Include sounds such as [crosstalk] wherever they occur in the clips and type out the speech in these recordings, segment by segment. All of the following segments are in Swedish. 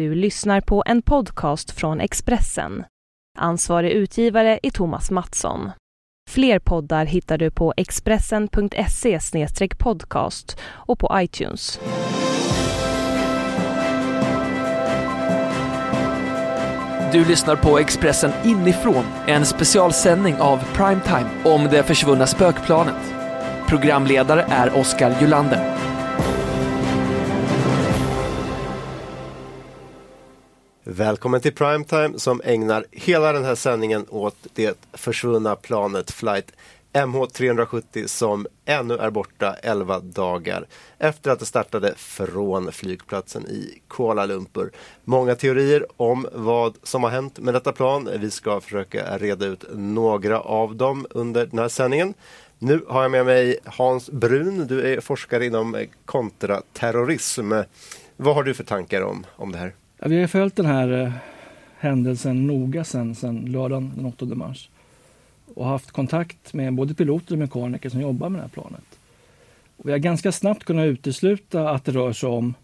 Du lyssnar på en podcast från Expressen. Ansvarig utgivare är Thomas Mattsson. Fler poddar hittar du på expressen.se podcast och på iTunes. Du lyssnar på Expressen inifrån, en specialsändning av Primetime om det försvunna spökplanet. Programledare är Oskar Julander. Välkommen till Primetime som ägnar hela den här sändningen åt det försvunna planet flight MH370 som ännu är borta 11 dagar efter att det startade från flygplatsen i Kuala Lumpur. Många teorier om vad som har hänt med detta plan. Vi ska försöka reda ut några av dem under den här sändningen. Nu har jag med mig Hans Brun. Du är forskare inom kontraterrorism. Vad har du för tankar om, om det här? Ja, vi har följt den här eh, händelsen noga sen, sen lördagen den 8 mars och haft kontakt med både piloter och mekaniker som jobbar med det här planet. Och vi har ganska snabbt kunnat utesluta att det rör sig om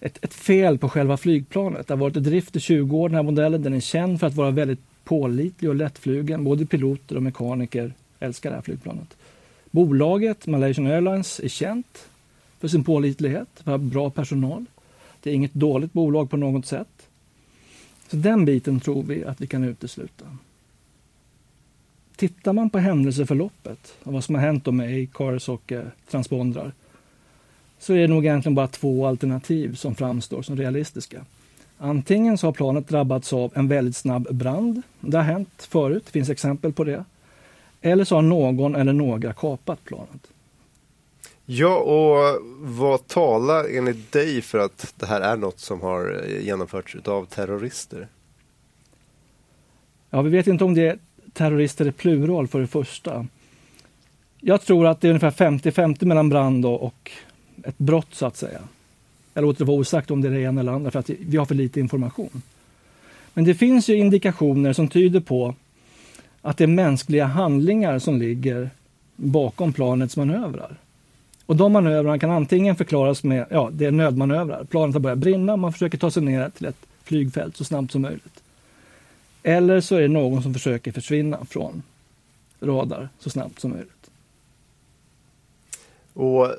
ett, ett fel på själva flygplanet. Det har varit i drift i 20 år, den här modellen. Den är känd för att vara väldigt pålitlig och lättflugen. Både piloter och mekaniker älskar det här flygplanet. Bolaget Malaysian Airlines är känt för sin pålitlighet, för bra personal. Det är inget dåligt bolag på något sätt. Så den biten tror vi att vi kan utesluta. Tittar man på händelseförloppet och vad som har hänt med A-cars och eh, transpondrar så är det nog egentligen bara två alternativ som framstår som realistiska. Antingen så har planet drabbats av en väldigt snabb brand. Det har hänt förut, det finns exempel på det. Eller så har någon eller några kapat planet. Ja, och vad talar enligt dig för att det här är något som har eh, genomförts av terrorister? Ja, vi vet inte om det är terrorister i plural för det första. Jag tror att det är ungefär 50-50 mellan brand och ett brott så att säga. Jag låter det vara osagt om det är det ena eller andra för att vi har för lite information. Men det finns ju indikationer som tyder på att det är mänskliga handlingar som ligger bakom planets manövrar. Och de manövrarna kan antingen förklaras med, ja, det är nödmanövrar. Planet har börjat brinna, man försöker ta sig ner till ett flygfält så snabbt som möjligt. Eller så är det någon som försöker försvinna från radar så snabbt som möjligt. Och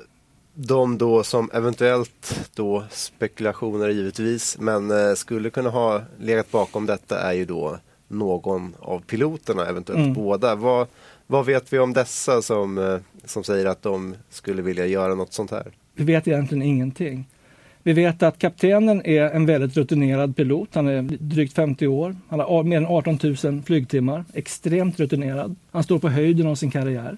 de då som eventuellt då spekulationer givetvis, men eh, skulle kunna ha legat bakom detta är ju då någon av piloterna, eventuellt mm. båda. Vad, vad vet vi om dessa som, eh, som säger att de skulle vilja göra något sånt här? Vi vet egentligen ingenting. Vi vet att kaptenen är en väldigt rutinerad pilot. Han är drygt 50 år. Han har mer än 18 000 flygtimmar. Extremt rutinerad. Han står på höjden av sin karriär.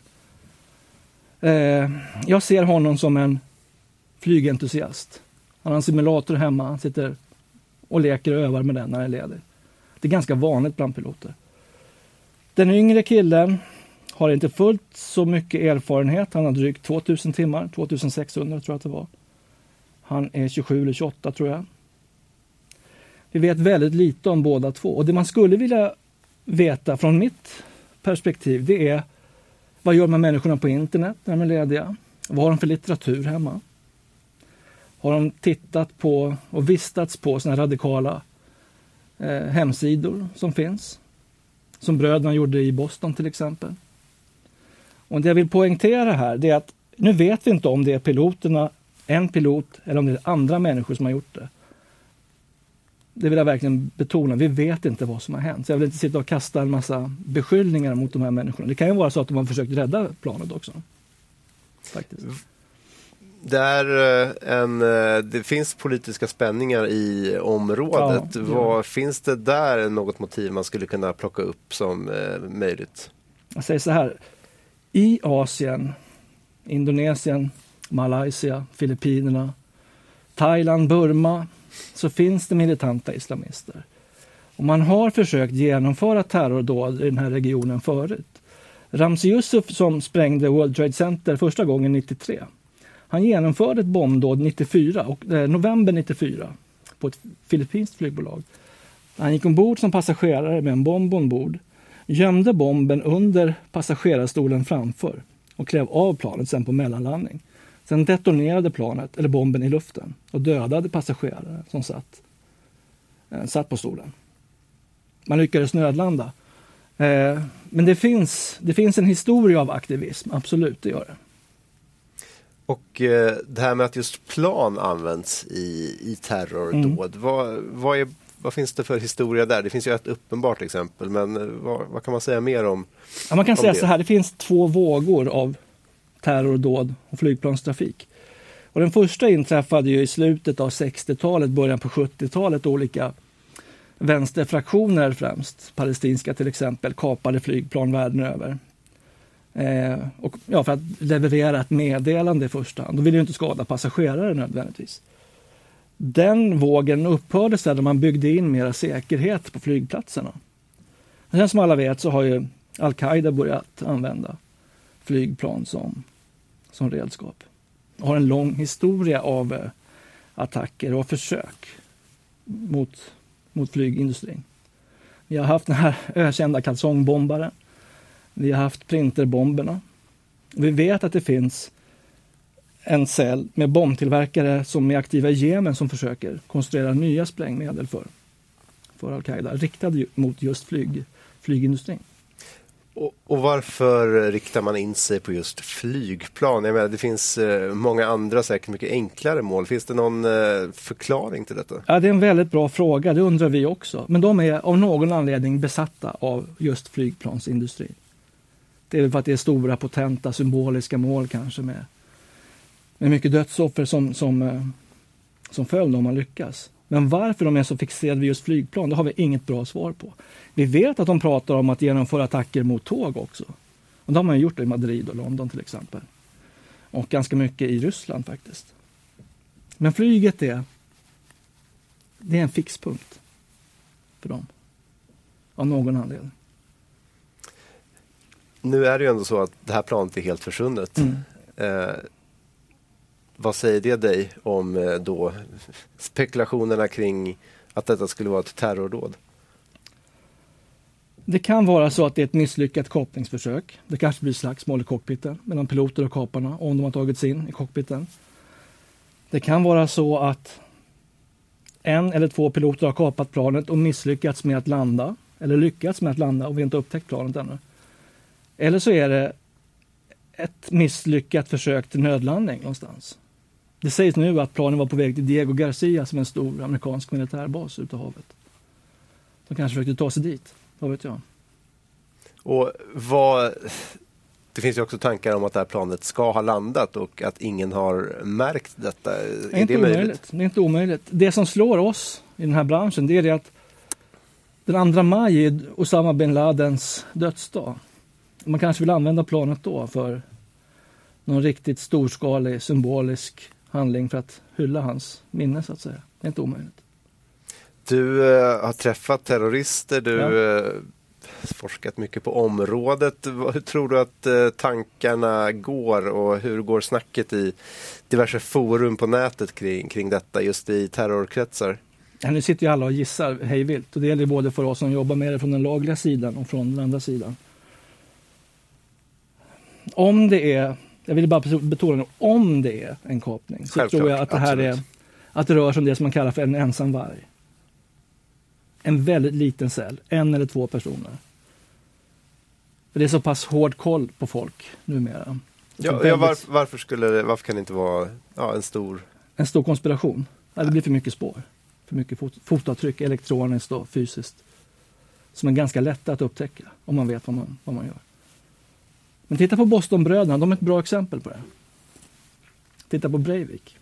Eh, jag ser honom som en flygentusiast. Han har en simulator hemma. Han sitter och leker och övar med den när han är ledig. Det är ganska vanligt bland piloter. Den yngre killen har inte fullt så mycket erfarenhet. Han har drygt 2000 timmar, 2600 tror jag att det var. Han är 27 eller 28 tror jag. Vi vet väldigt lite om båda två och det man skulle vilja veta från mitt perspektiv det är vad gör de här människorna på internet när de är lediga? Vad har de för litteratur hemma? Har de tittat på och vistats på sådana radikala eh, hemsidor som finns? Som bröderna gjorde i Boston till exempel. Och det jag vill poängtera här det är att nu vet vi inte om det är piloterna en pilot eller om det är andra människor som har gjort det. Det vill jag verkligen betona. Vi vet inte vad som har hänt. Så jag vill inte sitta och kasta en massa beskyllningar mot de här människorna. Det kan ju vara så att de har försökt rädda planet också. Faktiskt. Det, är eh, en, eh, det finns politiska spänningar i området. Ja, Vad, finns det där något motiv man skulle kunna plocka upp som eh, möjligt? Jag säger så här. I Asien, Indonesien, Malaysia, Filippinerna, Thailand, Burma så finns det militanta islamister. Och man har försökt genomföra terrordåd i den här regionen förut. Ramzi Yusuf som sprängde World Trade Center första gången 93. Han genomförde ett bombdåd 94, och, eh, november 94 på ett filippinskt flygbolag. Han gick ombord som passagerare med en bomb ombord, gömde bomben under passagerarstolen framför och klev av planet sen på mellanlandning. Sen detonerade planet, eller bomben i luften och dödade passagerare som satt eh, satt på stolen. Man lyckades nödlanda. Eh, men det finns, det finns en historia av aktivism, absolut, det gör det. Och eh, det här med att just plan används i, i terrordåd, mm. vad, vad, är, vad finns det för historia där? Det finns ju ett uppenbart exempel, men eh, vad, vad kan man säga mer om? Ja, man kan om säga det? så här, det finns två vågor av terrordåd och flygplanstrafik. Och den första inträffade ju i slutet av 60-talet, början på 70-talet. Olika vänsterfraktioner främst, palestinska till exempel, kapade flygplan världen över. Eh, och, ja, för att leverera ett meddelande i första hand. De ville ju inte skada passagerare nödvändigtvis. Den vågen upphörde sedan när man byggde in mera säkerhet på flygplatserna. sen som alla vet så har ju al-Qaida börjat använda flygplan som, som redskap. Och har en lång historia av eh, attacker och försök mot, mot flygindustrin. Vi har haft den här [laughs] ökända kalsongbombaren vi har haft printerbomberna. Vi vet att det finns en cell med bombtillverkare som är aktiva i Jemen som försöker konstruera nya sprängmedel för, för al-Qaida riktade mot just flyg, flygindustrin. Och, och, varför riktar man in sig på just flygplan? Jag menar, det finns eh, många andra säkert mycket enklare mål. Finns det någon eh, förklaring till detta? Ja, det är en väldigt bra fråga. Det undrar vi också. Men de är av någon anledning besatta av just flygplansindustrin. Det är för att det är stora, potenta, symboliska mål kanske med, med mycket dödsoffer som, som, eh, som följd om man lyckas. Men varför de är så fixerade vid just flygplan, det har vi inget bra svar på. Vi vet att de pratar om att genomföra attacker mot tåg också. Och det har man gjort i Madrid och London till exempel. Och ganska mycket i Ryssland faktiskt. Men flyget är, det är en fixpunkt för dem. Av någon anledning. Nu är det ju ändå så att det här planet är helt försvunnet. Mm. Eh, vad säger det dig om eh, då spekulationerna kring att detta skulle vara ett terrordåd? Det kan vara så att det är ett misslyckat kapningsförsök. Det kanske blir slagsmål i cockpiten mellan piloter och kaparna om de har tagits in i cockpiten. Det kan vara så att en eller två piloter har kapat planet och misslyckats med att landa eller lyckats med att landa och vi inte upptäckt planet ännu. Eller så är det ett misslyckat försök till nödlandning någonstans. Det sägs nu att planen var på väg till Diego Garcia som är en stor amerikansk militärbas ute i havet. De kanske försökte ta sig dit, vad vet jag. Och vad, det finns ju också tankar om att det här planet ska ha landat och att ingen har märkt detta. Det är, inte det omöjligt? Det är inte omöjligt. Det som slår oss i den här branschen det är det att den 2 maj är Osama bin Ladens dödsdag. Man kanske vill använda planet då för någon riktigt storskalig symbolisk handling för att hylla hans minne så att säga. Det är inte omöjligt. Du eh, har träffat terrorister, du ja. eh, forskat mycket på området. Hur tror du att eh, tankarna går och hur går snacket i diverse forum på nätet kring, kring detta just i terrorkretsar? Ja, nu sitter ju alla och gissar hejvilt och det gäller både för oss som jobbar med det från den lagliga sidan och från den andra sidan om det är, jag vill bara betona om det är en kapning så Självklart, tror jag att det här absolut. är, att det rör sig om det som man kallar för en ensam varg. En väldigt liten cell, en eller två personer. För det är så pass hård koll på folk numera. Ja, väldigt... ja varför, varför, skulle det, varför kan det inte vara ja, en stor... En stor konspiration. Ja, det blir för mycket spår. För mycket fot fotavtryck, elektroniskt och fysiskt. Som är ganska lätta att upptäcka om man vet vad man, vad man gör. Men titta på Bostonbröderna, de är ett bra exempel på det. Titta på Breivik.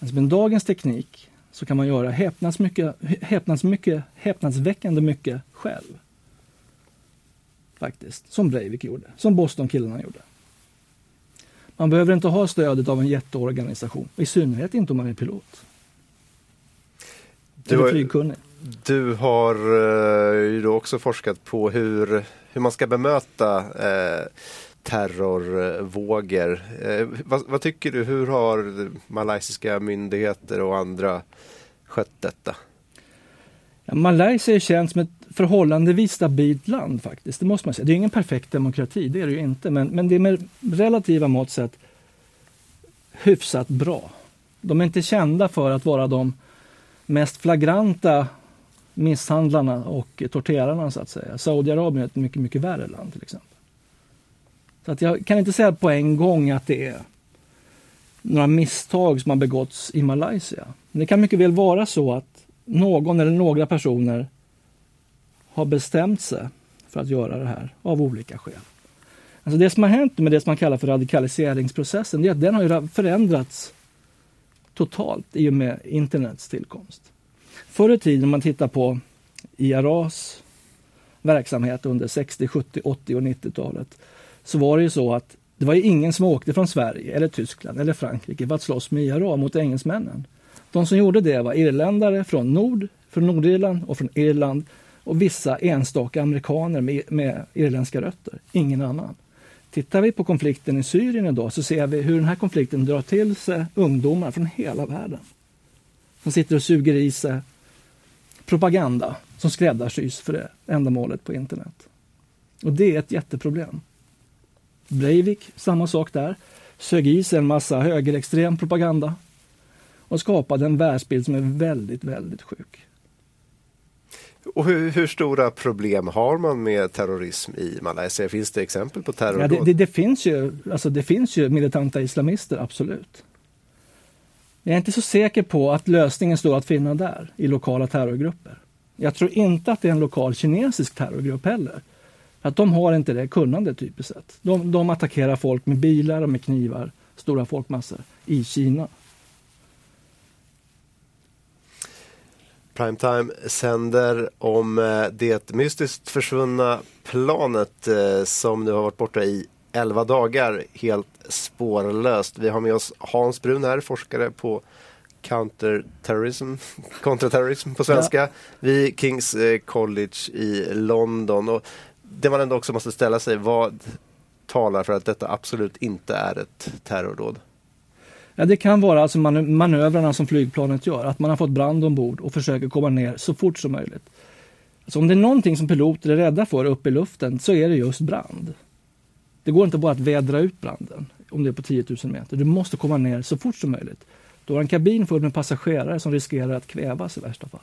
Alltså med dagens teknik så kan man göra häpnads mycket, häpnads mycket, häpnadsväckande mycket själv. Faktiskt, som Breivik gjorde, som Bostonkillarna gjorde. Man behöver inte ha stödet av en jätteorganisation, i synnerhet inte om man är pilot. Du Eller flygkunnig. Du har uh, ju då också forskat på hur hur man ska bemöta eh, terrorvågor. Eh, vad, vad, tycker du? Hur har malaysiska myndigheter och andra skött detta? Ja, Malaysia är känt som ett förhållandevis stabilt land faktiskt. Det måste man säga. Det är ingen perfekt demokrati, det är det ju inte. Men, men det är med relativa mått sett hyfsat bra. De är inte kända för att vara de mest flagranta misshandlarna och torterarna så att säga. Saudiarabien är ett mycket, mycket värre land till exempel. Så att jag kan inte säga på en gång att det är några misstag som har begåtts i Malaysia. Men det kan mycket väl vara så att någon eller några personer har bestämt sig för att göra det här av olika skäl. Alltså det som har hänt med det som man kallar för radikaliseringsprocessen, det är att den har förändrats totalt i och med internets tillkomst. Förr i tiden, om man tittar på IRAs verksamhet under 60, 70, 80 och 90-talet, så var det ju så att det var ju ingen som åkte från Sverige eller Tyskland eller Frankrike för att slåss med IRA mot engelsmännen. De som gjorde det var irländare från Nord, från Nordirland och från Irland och vissa enstaka amerikaner med, med irländska rötter. Ingen annan. Tittar vi på konflikten i Syrien idag så ser vi hur den här konflikten drar till sig ungdomar från hela världen. Som sitter och suger i sig propaganda som skräddarsys för det ändamålet på internet. Och det är ett jätteproblem. Breivik, samma sak där. Sög i sig en massa högerextrem propaganda och skapade en världsbild som är väldigt, väldigt sjuk. Och hur, hur, stora problem har man med terrorism i Malaysia? Finns det exempel på terror? Ja, det, det, det, finns ju, alltså det finns ju militanta islamister, absolut. Jag är inte så säker på att lösningen står att finna där, i lokala terrorgrupper. Jag tror inte att det är en lokal kinesisk terrorgrupp heller. Att de har inte det kunnandet typiskt sett. De, de attackerar folk med bilar och med knivar, stora folkmassor, i Kina. Primetime sänder om eh, det mystiskt försvunna planet eh, som nu har varit borta i 11 dagar helt spårlöst. Vi har med oss Hans Brun här, forskare på counterterrorism, [laughs] kontraterrorism på svenska, ja. vid Kings eh, College i London. Och det man ändå också måste ställa sig, vad talar för att detta absolut inte är ett terrordåd? Ja, det kan vara alltså man manövrarna som flygplanet gör, att man har fått brand ombord och försöker komma ner så fort som möjligt. Alltså om det är någonting som piloter är rädda för uppe i luften så är det just brand. Det går inte bara att vädra ut branden om det är på 10 000 meter. Du måste komma ner så fort som möjligt. Du har en kabin full med passagerare som riskerar att kvävas i värsta fall.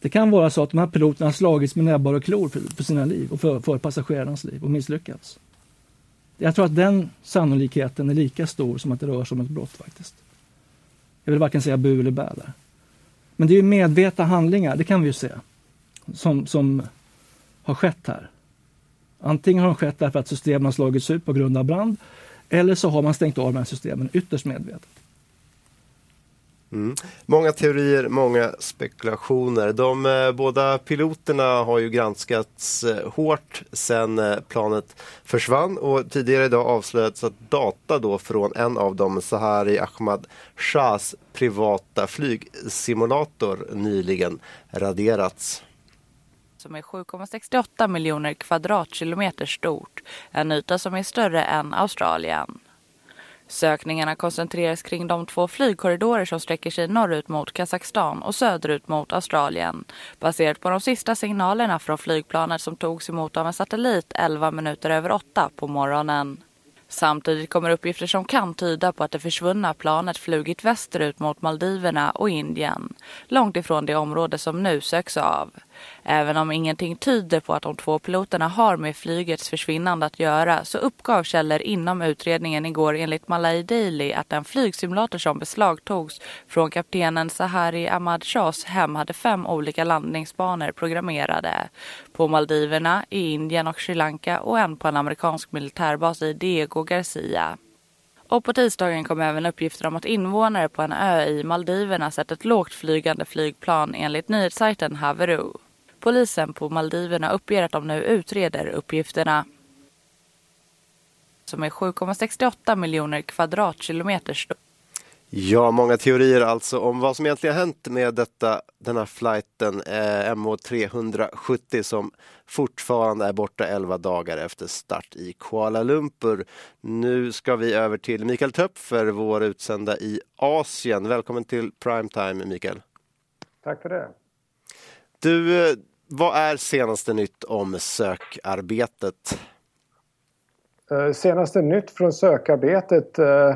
Det kan vara så att de här piloterna har slagits med näbbar och klor för, för sina liv och för, för passagerarnas liv och misslyckats. Jag tror att den sannolikheten är lika stor som att det rör sig om ett brott faktiskt. Jag vill varken säga bu eller bä där. Men det är medvetna handlingar, det kan vi ju se, som, som har skett här. Antingen har de skett därför att systemen har slagits ut på grund av brand eller så har man stängt av de här systemen ytterst medvetet. Mm. Många teorier, många spekulationer. De eh, båda piloterna har ju granskats eh, hårt sedan eh, planet försvann och tidigare idag avslöjats att data då från en av dem, Sahari Ahmad Shahs privata flygsimulator nyligen raderats som är 7,68 miljoner kvadratkilometer stort, en yta som är större än Australien. Sökningarna koncentreras kring de två flygkorridorer som sträcker sig norrut mot Kazakstan och söderut mot Australien baserat på de sista signalerna från flygplanet som togs emot av en satellit 11 minuter över 8 på morgonen. Samtidigt kommer uppgifter som kan tyda på att det försvunna planet flugit västerut mot Maldiverna och Indien, långt ifrån det område som nu söks av. Även om ingenting tyder på att de två piloterna har med flygets försvinnande att göra så uppgav källor inom utredningen igår enligt Malay Daily att den flygsimulator som beslagtogs från kaptenen Sahari Ahmad Shahs hem hade fem olika landningsbanor programmerade. På Maldiverna, i Indien och Sri Lanka och en på en amerikansk militärbas i Diego Garcia. Och på tisdagen kom även uppgifter om att invånare på en ö i Maldiverna sett ett lågt flygande flygplan enligt nyhetssajten Haveru. Polisen på Maldiverna uppger att de nu utreder uppgifterna som är 7,68 miljoner kvadratkilometer stor. Ja, många teorier alltså om vad som egentligen har hänt med detta, den här flighten eh, MH370 som fortfarande är borta 11 dagar efter start i Kuala Lumpur. Nu ska vi över till Mikael Töpfer, vår utsända i Asien. Välkommen till Primetime, Mikael. Tack för det. Du, eh, vad är senaste nytt om sökarbetet? Eh, senaste nytt från sökarbetet eh, eh,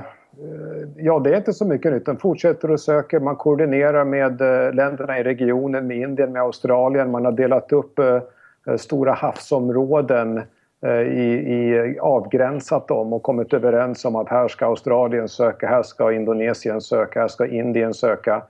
ja, det är inte så mycket nytt. Den fortsätter att söka, Man koordinerar med länderna i regionen, med Indien, med Australien. Man har delat upp stora havsområden i, i avgränsat dem och kommit överens om att här ska Australien söka, här ska Indonesien söka, här ska Indien söka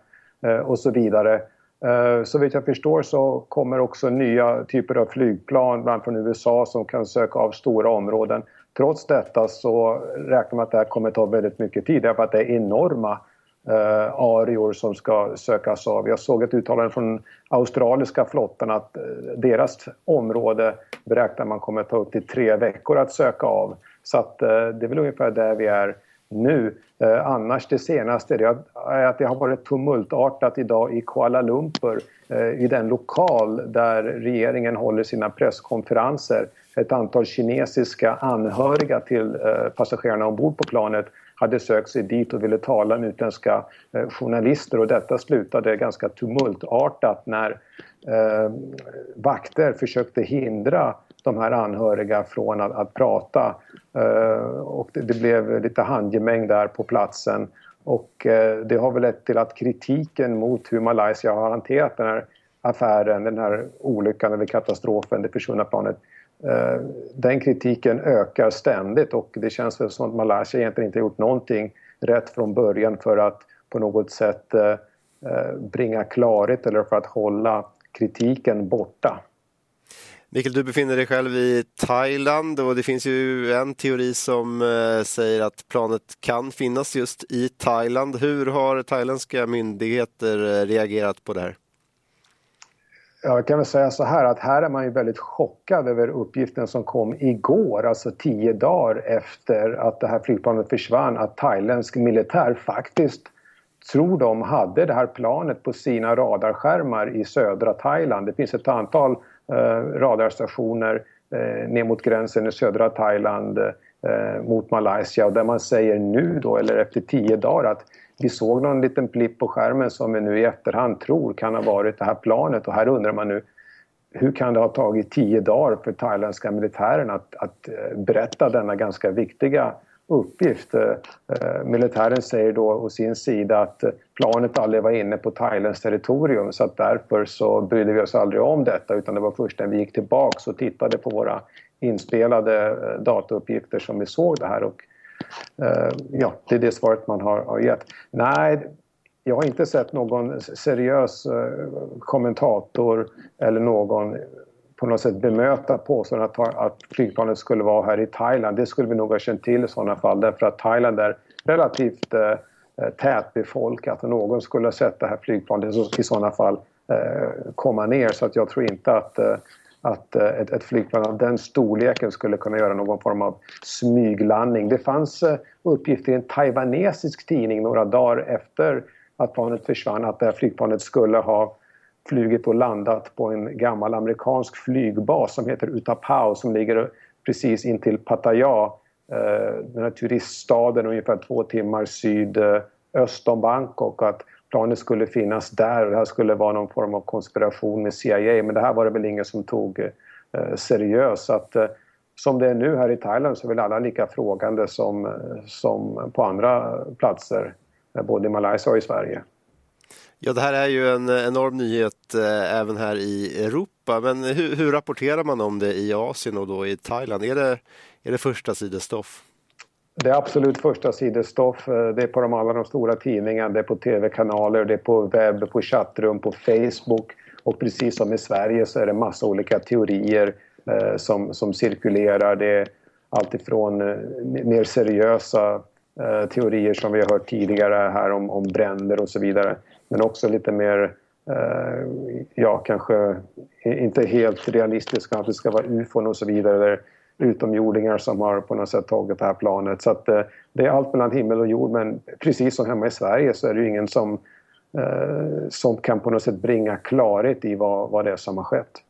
och så vidare. Eh, så vitt jag förstår så kommer också nya typer av flygplan, bland annat från USA, som kan söka av stora områden. Trots detta så räknar man att det här kommer ta väldigt mycket tid därför att det är enorma eh, areor som ska sökas av. Jag såg ett uttalande från australiska flottan att eh, deras område beräknar man kommer ta upp till tre veckor att söka av. Så att, det är väl ungefär där vi är nu. Eh, annars det senaste är att det har varit tumultartat idag i Kuala Lumpur eh, i den lokal där regeringen håller sina presskonferenser. Ett antal kinesiska anhöriga till eh, passagerarna ombord på planet hade sökt sig dit och ville tala med utländska eh, journalister och detta slutade ganska tumultartat när eh, vakter försökte hindra de här anhöriga från att, att prata. Eh, och det, det, blev lite handgemäng där på platsen. Och eh, det har väl lett till att kritiken mot hur Malaysia har hanterat den här affären, den här olyckan eller katastrofen, det försvunna planet. Eh, den kritiken ökar ständigt och det känns väl som att Malaysia egentligen inte har gjort någonting rätt från början för att på något sätt eh, eh, bringa klarhet eller för att hålla kritiken borta. Mikael, du befinner dig själv i Thailand och det finns ju en teori som eh, säger att planet kan finnas just i Thailand. Hur har thailändska myndigheter eh, reagerat på det här? Jag kan väl säga så här att här är man ju väldigt chockad över uppgiften som kom igår, alltså tio dagar efter att det här flygplanet försvann, att thailändsk militär faktiskt tror de hade det här planet på sina radarskärmar i södra Thailand. Det finns ett antal Eh, radarstationer eh, ner mot gränsen i södra Thailand eh, mot Malaysia. Och där man säger nu då eller efter tio dagar att vi såg någon liten blipp på skärmen som vi nu i efterhand tror kan ha varit det här planet. Och här undrar man nu hur kan det ha tagit tio dagar för thailändska militären att, att berätta denna ganska viktiga uppgift. Eh, eh, militären säger då å sin sida att eh, planet aldrig var inne på Thailands territorium så att därför så brydde vi oss aldrig om detta utan det var först när vi gick tillbaks och tittade på våra inspelade datauppgifter som vi såg det här och ja, det är det svaret man har, har gett. Nej, jag har inte sett någon seriös kommentator eller någon på något sätt bemöta påståendet att, att flygplanet skulle vara här i Thailand. Det skulle vi nog ha känt till i sådana fall därför att Thailand är relativt eh, eh tätbefolkat och någon skulle ha sett det här flygplanet i sådana fall eh, komma ner så att jag tror inte att eh, att eh, ett, ett, flygplan av den storleken skulle kunna göra någon form av smyglandning. Det fanns eh, uppgifter i en taiwanesisk tidning några dagar efter att planet försvann att det här flygplanet skulle ha flugit och landat på en gammal amerikansk flygbas som heter Utapao som ligger precis intill Pattaya, eh, den här turiststaden ungefär två timmar sydöst om Bangkok. Att planet skulle finnas där och det här skulle vara någon form av konspiration med CIA men det här var det väl ingen som tog eh, seriöst. Att, eh, som det är nu här i Thailand så är väl alla lika frågande som, som på andra platser, både i Malaysia och i Sverige. Ja, det här är ju en enorm nyhet eh, även här i Europa. Men hur, hur, rapporterar man om det i Asien och då i Thailand? Är det, är det första sidestoff? Det är absolut första sidestoff. Eh, det är på de alla de stora tidningarna, det är på tv-kanaler, det är på webb, på chattrum, på Facebook. Och precis som i Sverige så är det massa olika teorier eh, som, som cirkulerar. Det är alltifrån eh, mer seriösa eh, teorier som vi har hört tidigare här om, om bränder och så vidare men också lite mer, eh, ja kanske inte helt realistiska, att det ska vara ufon och så vidare, eller utomjordingar som har på något sätt tagit det här planet. Så att, eh, det är allt mellan himmel och jord, men precis som hemma i Sverige så är det ju ingen som, eh, som kan på något sätt bringa klarhet i vad, vad det är som har skett.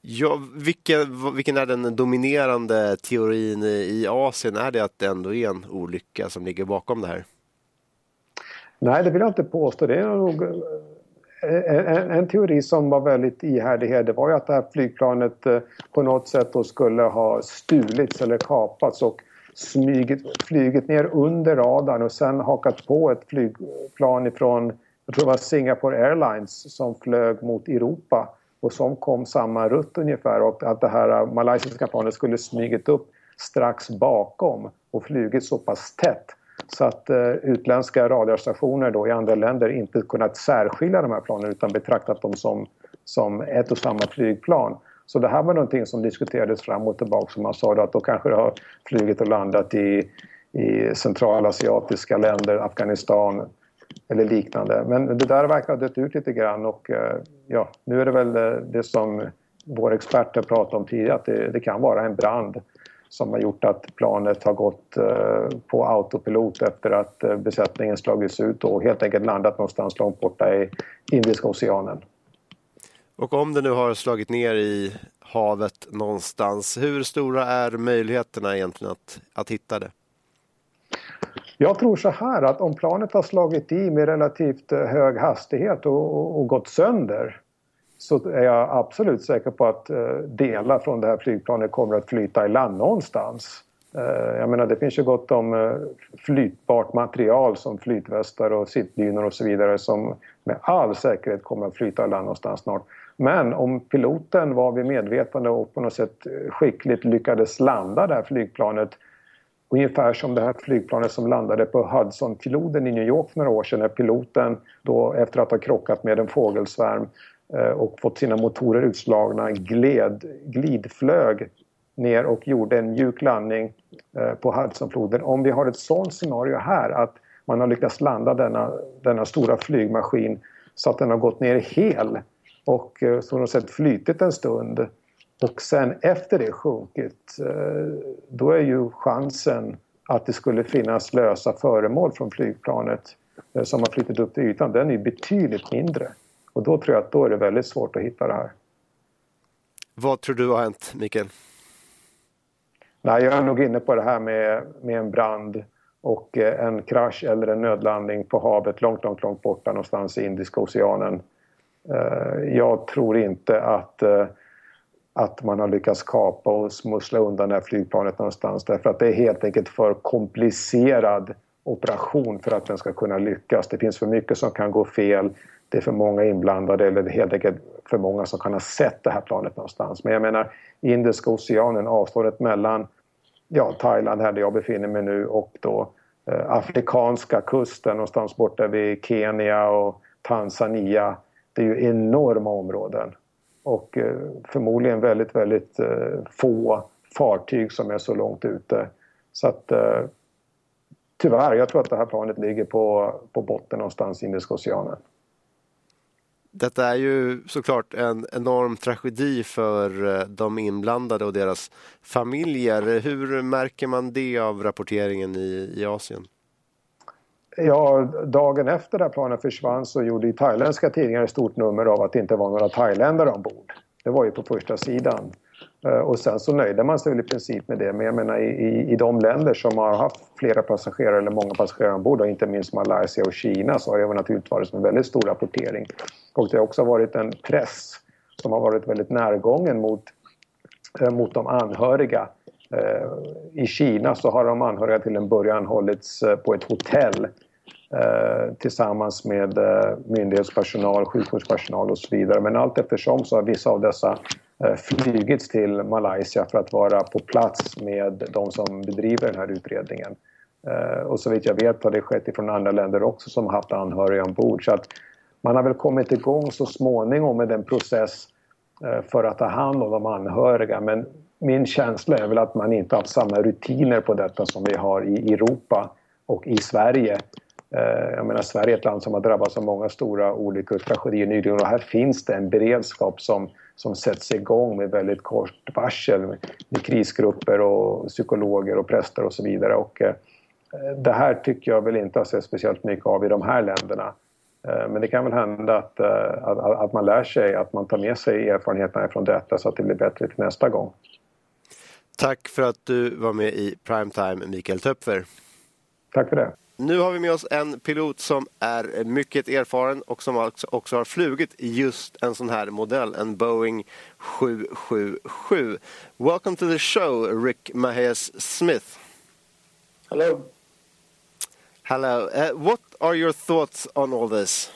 Ja, vilken, vilken är den dominerande teorin i Asien? Är det att det ändå är en olycka som ligger bakom det här? Nej, det vill jag inte påstå. Det är nog eh, en, en, en, teori som var väldigt ihärdig det var ju att det här flygplanet eh, på något sätt då skulle ha stulits eller kapats och smygit, flugit ner under radarn och sen hakat på ett flygplan ifrån, jag tror det var Singapore Airlines som flög mot Europa och som kom samma rutt ungefär och att det här malaysiska planet skulle smygit upp strax bakom och flugit så pass tätt så att eh, utländska radiostationer då i andra länder inte kunnat särskilja de här planen utan betraktat dem som, som ett och samma flygplan. Så det här var någonting som diskuterades fram och tillbaka som man sa då, att då kanske det har flugit och landat i, i centralasiatiska länder, Afghanistan eller liknande. Men det där verkar ha dött ut lite grann och eh, ja, nu är det väl eh, det som våra experter pratade om tidigare att det, det kan vara en brand som har gjort att planet har gått eh, på autopilot efter att eh, besättningen slagits ut och helt enkelt landat någonstans långt borta i Indiska oceanen. Och om det nu har slagit ner i havet någonstans, hur stora är möjligheterna egentligen att, att hitta det? Jag tror så här att om planet har slagit i med relativt eh, hög hastighet och, och, och gått sönder så är jag absolut säker på att eh, delar från det här flygplanet kommer att flyta i land någonstans. Eh, jag menar det finns ju gott om eh, flytbart material som flytvästar och sittdynor och så vidare som med all säkerhet kommer att flyta i land någonstans snart. Men om piloten var vid medvetande och på något sätt skickligt lyckades landa det här flygplanet Ungefär som det här flygplanet som landade på Hudsonfloden i New York för några år sedan när piloten då efter att ha krockat med en fågelsvärm Eh, och fått sina motorer utslagna gled, glidflög ner och gjorde en mjuk landning eh, på Hudsonfloden. Om vi har ett sånt scenario här att man har lyckats landa denna, denna stora flygmaskin så att den har gått ner hel och eh, så sett flytit en stund och sen efter det sjunkit eh, då är ju chansen att det skulle finnas lösa föremål från flygplanet som har flyttat upp till ytan, den är betydligt mindre. Och då tror jag att då är det väldigt svårt att hitta det här. Vad tror du har hänt, Mikael? Nej, jag är nog inne på det här med, med en brand och eh, en krasch eller en nödlandning på havet långt, långt, långt borta någonstans i Indiska oceanen. Eh, jag tror inte att, eh, att man har lyckats kapa och smussla undan det här flygplanet någonstans därför att det är helt enkelt för komplicerad operation för att den ska kunna lyckas. Det finns för mycket som kan gå fel det är för många inblandade eller helt enkelt för många som kan ha sett det här planet någonstans. Men jag menar Indiska oceanen, avståndet mellan ja, Thailand här där jag befinner mig nu och då eh, afrikanska kusten någonstans borta vid Kenya och Tanzania. Det är ju enorma områden och eh, förmodligen väldigt, väldigt eh, få fartyg som är så långt ute. Så att eh, tyvärr, jag tror att det här planet ligger på, på botten någonstans i Indiska oceanen. Detta är ju såklart en enorm tragedi för eh, de inblandade och deras familjer. Hur märker man det av rapporteringen i, i Asien? Ja, dagen efter att planet försvann så gjorde thailändska tidningar ett stort nummer av att det inte var några thailändare ombord. Det var ju på första sidan. Eh, och sen så nöjde man sig väl i princip med det. Men jag menar i, i de länder som har haft flera passagerare eller många passagerare ombord, inte minst Malaysia och Kina, så har det naturligtvis varit en väldigt stor rapportering. Och det har också varit en press som har varit väldigt närgången mot, eh, mot de anhöriga. Eh, I Kina så har de anhöriga till en början hållits eh, på ett hotell eh, tillsammans med myndighetspersonal, sjukvårdspersonal och så vidare. Men allt eftersom så har vissa av dessa flugits flygits till Malaysia för att vara på plats med de som bedriver den här utredningen. Eh, och så vitt jag vet har det skett från andra länder också som haft anhöriga ombord. Så att man har väl kommit igång så småningom med den process eh, för att ta hand om de anhöriga. Men min känsla är väl att man inte haft samma rutiner på detta som vi har i Europa och i Sverige. Jag menar, Sverige är ett land som har drabbats av många stora olyckor och tragedier nyligen och här finns det en beredskap som som sätts igång med väldigt kort varsel med, krisgrupper och psykologer och präster och så vidare. Och, eh, det här tycker jag väl inte har sett speciellt mycket av i de här länderna. Eh, men det kan väl hända att, eh, att, att, man lär sig, att man tar med sig erfarenheterna från detta så att det blir bättre till nästa gång. Tack för att du var med i Primetime, Mikael Töpfer. Tack för det. Nu har vi med oss en pilot som är mycket erfaren och som också har flugit just en sån här modell, en Boeing 777. Welcome to the show, Rick Mahias Smith. Hello. Hello. Uh, what are your thoughts on all this?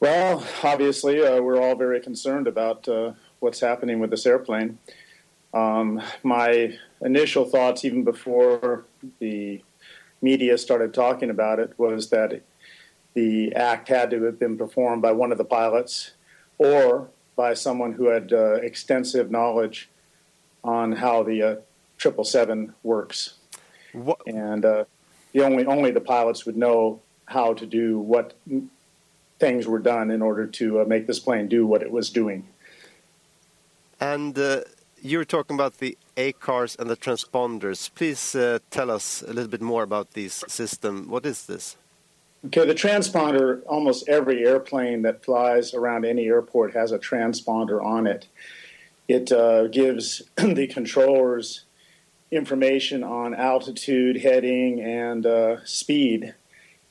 Well, obviously, uh, we're all very concerned about uh, what's happening with this airplane. Um, my initial thoughts, even before the media started talking about it, was that the act had to have been performed by one of the pilots or by someone who had uh, extensive knowledge on how the uh, triple seven works, What, and uh, the only only the pilots would know how to do what things were done in order to uh, make this plane do what it was doing. and uh, you were talking about the ACARs and the transponders. Please uh, tell us a little bit more about this system. What is this? Okay, the transponder, almost every airplane that flies around any airport has a transponder on it. It uh, gives [clears throat] the controllers information on altitude, heading, and uh, speed,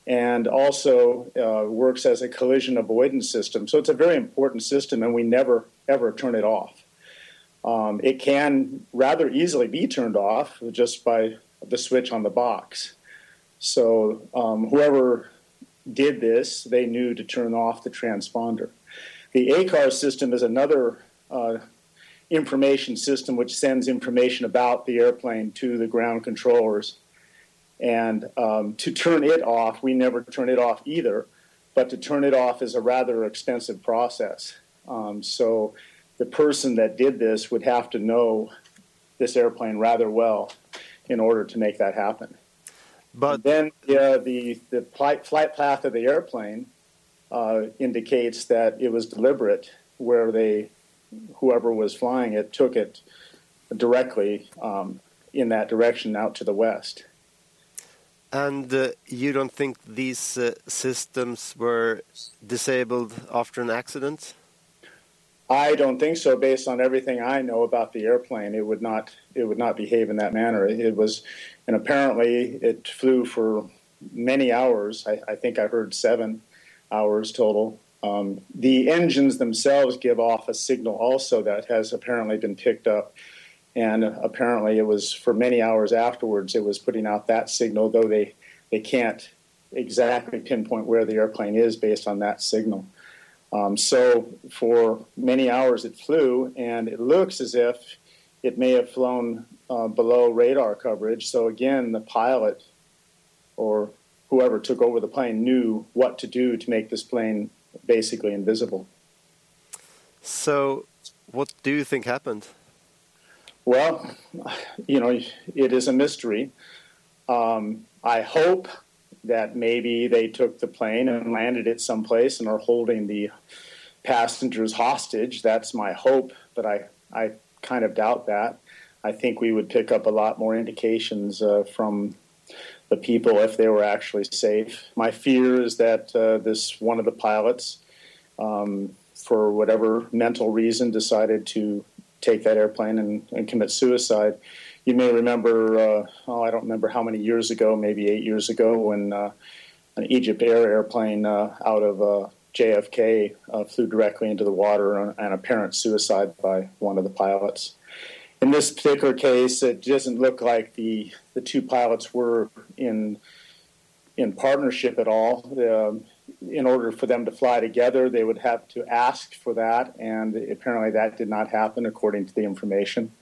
and also uh, works as a collision avoidance system. So it's a very important system, and we never, ever turn it off. Um, it can rather easily be turned off just by the switch on the box. So um, whoever did this, they knew to turn off the transponder. The ACAR system is another uh, information system which sends information about the airplane to the ground controllers. And um, to turn it off, we never turn it off either, but to turn it off is a rather expensive process. Um, so the person that did this would have to know this airplane rather well in order to make that happen. But then yeah, the the flight, flight path of the airplane uh, indicates that it was deliberate, where they, whoever was flying it, took it directly um, in that direction out to the west. and uh, you don't think these uh, systems were disabled after an accident? I don't think so. Based on everything I know about the airplane, it would not it would not behave in that manner. It, was, and apparently it flew for many hours. I, I think I heard seven hours total. Um, the engines themselves give off a signal also that has apparently been picked up, and apparently it was for many hours afterwards. It was putting out that signal, though they they can't exactly pinpoint where the airplane is based on that signal. Um, so for many hours it flew, and it looks as if it may have flown uh, below radar coverage. So again, the pilot or whoever took over the plane knew what to do to make this plane basically invisible. So, what do you think happened? Well, you know, it is a mystery. Um, I hope that maybe they took the plane and landed it someplace and are holding the passengers hostage. That's my hope, but I, I kind of doubt that. I think we would pick up a lot more indications uh, from the people if they were actually safe. My fear is that uh, this one of the pilots, um, for whatever mental reason, decided to take that airplane and, and commit suicide you may remember, uh, oh, I don't remember how many years ago, maybe eight years ago, when uh, an Egypt Air airplane uh, out of uh, JFK uh, flew directly into the water, and an apparent suicide by one of the pilots. In this particular case, it doesn't look like the the two pilots were in in partnership at all. Um, in order for them to fly together, they would have to ask for that, and apparently that did not happen, according to the information.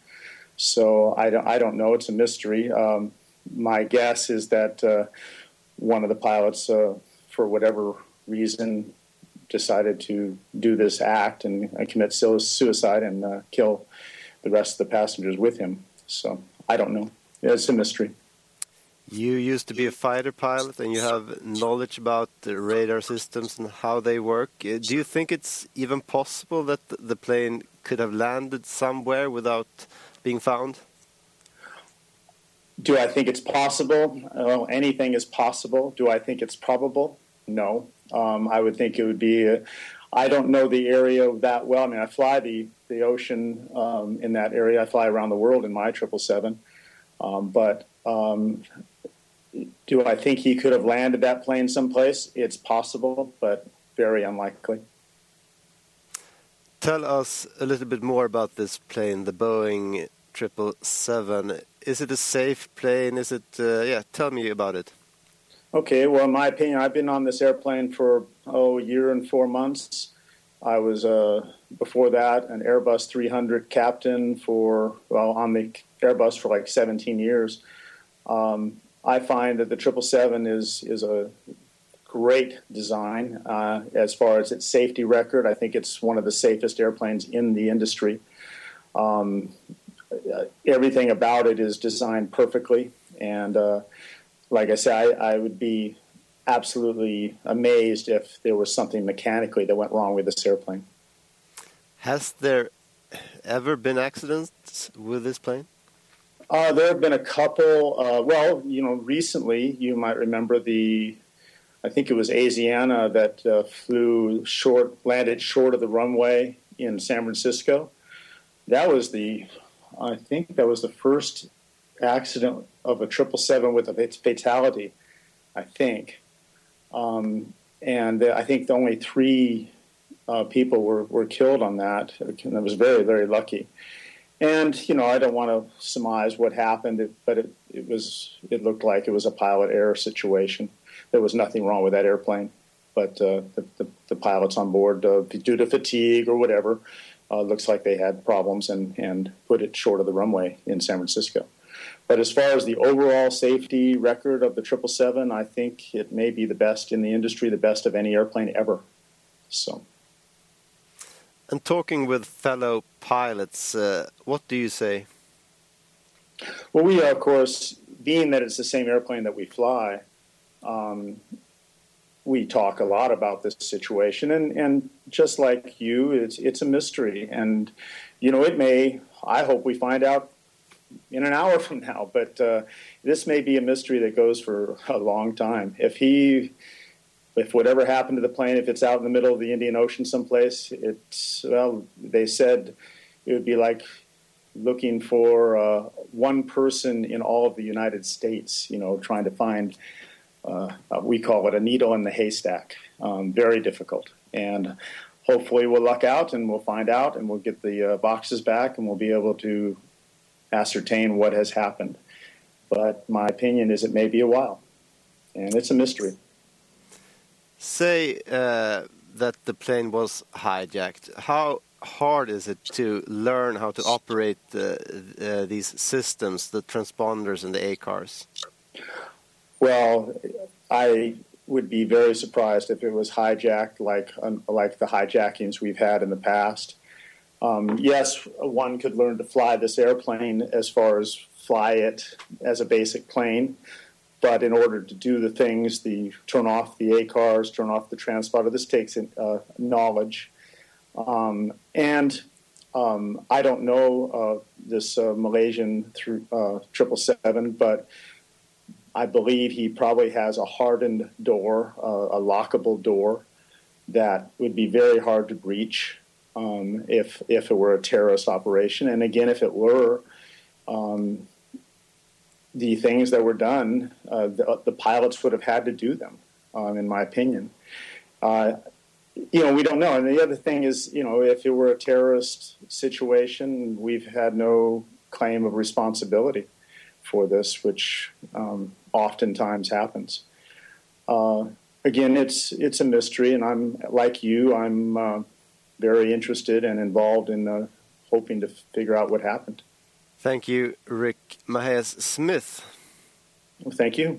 So I don't, I don't know. It's a mystery. Um, my guess is that uh, one of the pilots, uh, for whatever reason, decided to do this act and commit suicide and uh, kill the rest of the passengers with him. So I don't know. It's a mystery. You used to be a fighter pilot and you have knowledge about the radar systems and how they work. Uh, Do you think it's even possible that the plane could have landed somewhere without being found? Do I think it's possible? Well, anything is possible. Do I think it's probable? No. Um, I would think it would be. A, I don't know the area that well. I mean, I fly the the ocean um, in that area. I fly around the world in my triple seven, um, but um, do I think he could have landed that plane someplace? It's possible, but very unlikely. Tell us a little bit more about this plane, the Boeing 777. is it a safe plane? Is it? Uh, yeah, tell me about it. Okay, well, in my opinion, I've been on this airplane for oh a year and four months. I was uh, before that an Airbus 300 captain for well on the Airbus for like 17 years. Um, I find that the 777 is is a great design uh, as far as its safety record. I think it's one of the safest airplanes in the industry. Um, everything about it is designed perfectly, and uh, like I said, I, I, would be absolutely amazed if there was something mechanically that went wrong with this airplane. Has there ever been accidents with this plane? Uh, there have been a couple. Uh, well, you know, recently you might remember the I think it was Asiana that uh, flew short, landed short of the runway in San Francisco. That was the, I think that was the first accident of a triple seven with a fatality. I think, um, and I think the only three uh, people were, were killed on that. And I was very very lucky. And you know, I don't want to surmise what happened, but it, it was it looked like it was a pilot error situation there was nothing wrong with that airplane. But uh, the, the, the, pilots on board, uh, due to fatigue or whatever, uh, looks like they had problems and, and put it short of the runway in San Francisco. But as far as the overall safety record of the 777, I think it may be the best in the industry, the best of any airplane ever. So. And talking with fellow pilots, uh, what do you say? Well, we, are of course, being that it's the same airplane that we fly, um, we talk a lot about this situation, and, and just like you, it's it's a mystery, and you know it may. I hope we find out in an hour [laughs] from now, but uh, this may be a mystery that goes for a long time. If he, if whatever happened to the plane, if it's out in the middle of the Indian Ocean someplace, it's well, they said it would be like looking for uh, one person in all of the United States, you know, trying to find uh, we call it a needle in the haystack. Um, very difficult. And hopefully we'll luck out and we'll find out and we'll get the uh, boxes back and we'll be able to ascertain what has happened. But my opinion is it may be a while. And it's a mystery. Say uh, that the plane was hijacked. How hard is it to learn how to operate uh, these systems, the transponders and the ACARs? Well, I would be very surprised if it was hijacked like like the hijackings we've had in the past. Um, yes, one could learn to fly this airplane as far as fly it as a basic plane, but in order to do the things, the turn off the ACARs, turn off the transponder, this takes uh, knowledge. Um, and um, I don't know uh, this uh, Malaysian through uh, triple seven, but I believe he probably has a hardened door, uh, a lockable door that would be very hard to breach um, if if it were a terrorist operation. And again, if it were, um, the things that were done, uh, the, the, pilots would have had to do them, um, in my opinion. Uh, you know, we don't know. And the other thing is, you know, if it were a terrorist situation, we've had no claim of responsibility for this, which um, oftentimes happens. Uh, again, it's it's a mystery, and I'm like you. I'm uh, very interested and involved in uh, hoping to figure out what happened. Thank you, Rick Mahes Smith. Thank you.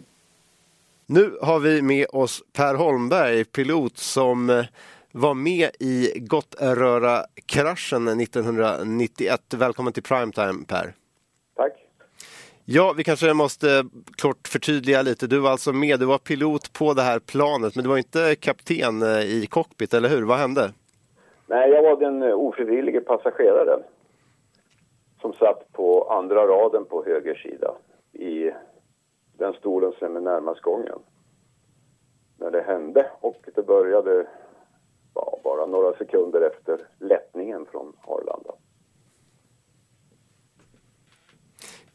Nu har vi med oss Per Holmberg, pilot som eh, var med i Gottröra-kraschen 1991. Välkommen till Primetime, Per. Ja, vi kanske måste kort förtydliga lite. Du var alltså med, du var pilot på det här planet, men du var inte kapten eh, i cockpit, eller hur? Vad hände? Nej, jag var den eh, ofrivillige passageraren som satt på andra raden på höger sida i den stolen som är närmast gången. När det hände och det började ja, bara några sekunder efter lättningen från Arlanda.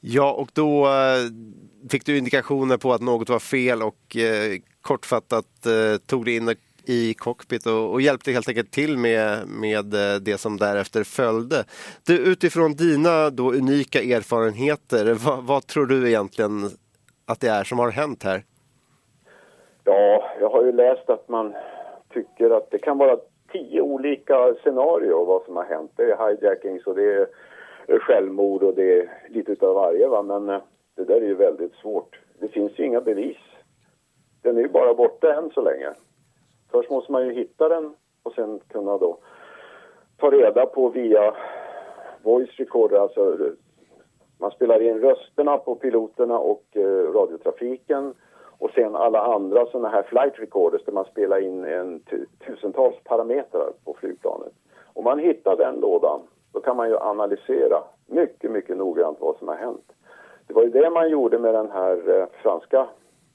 Ja, och då eh, fick du indikationer på att något var fel och eh, kortfattat eh, tog du in i cockpit och, och hjälpte helt enkelt till med, med eh, det som därefter följde. Du, utifrån dina då unika erfarenheter, vad, vad tror du egentligen att det är som har hänt här? Ja, jag har ju läst att man tycker att det kan vara tio olika scenarier vad som har hänt. Det är hijackings och det är självmord och det är lite utav varje va, men eh, det där är ju väldigt svårt. Det finns ju inga bevis. Den är ju bara borta än så länge. Först måste man ju hitta den och sen kunna då ta reda på via voice recorder, alltså man spelar in rösterna på piloterna och eh, radiotrafiken och sen alla andra sådana här flight recorders där man spelar in en tusentals parametrar på flygplanet. Om man hittar den lådan då kan man ju analysera mycket, mycket noggrant vad som har hänt. Det var ju det man gjorde med den här eh, franska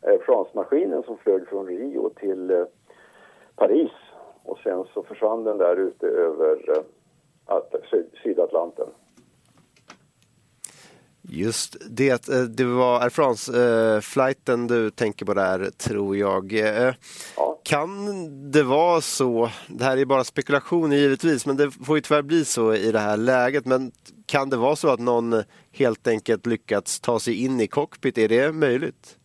eh, France-maskinen som flög från Rio till eh, Paris och sen så försvann den där ute över eh, Sydatlanten. Just det, eh, det var Air France-flighten du tänker på där, tror jag. Eh, ja. Kan det vara så, det här är bara spekulation givetvis, men det får ju tyvärr bli så i det här läget, men kan det vara så att någon helt enkelt lyckats ta sig in i cockpit? Är det möjligt?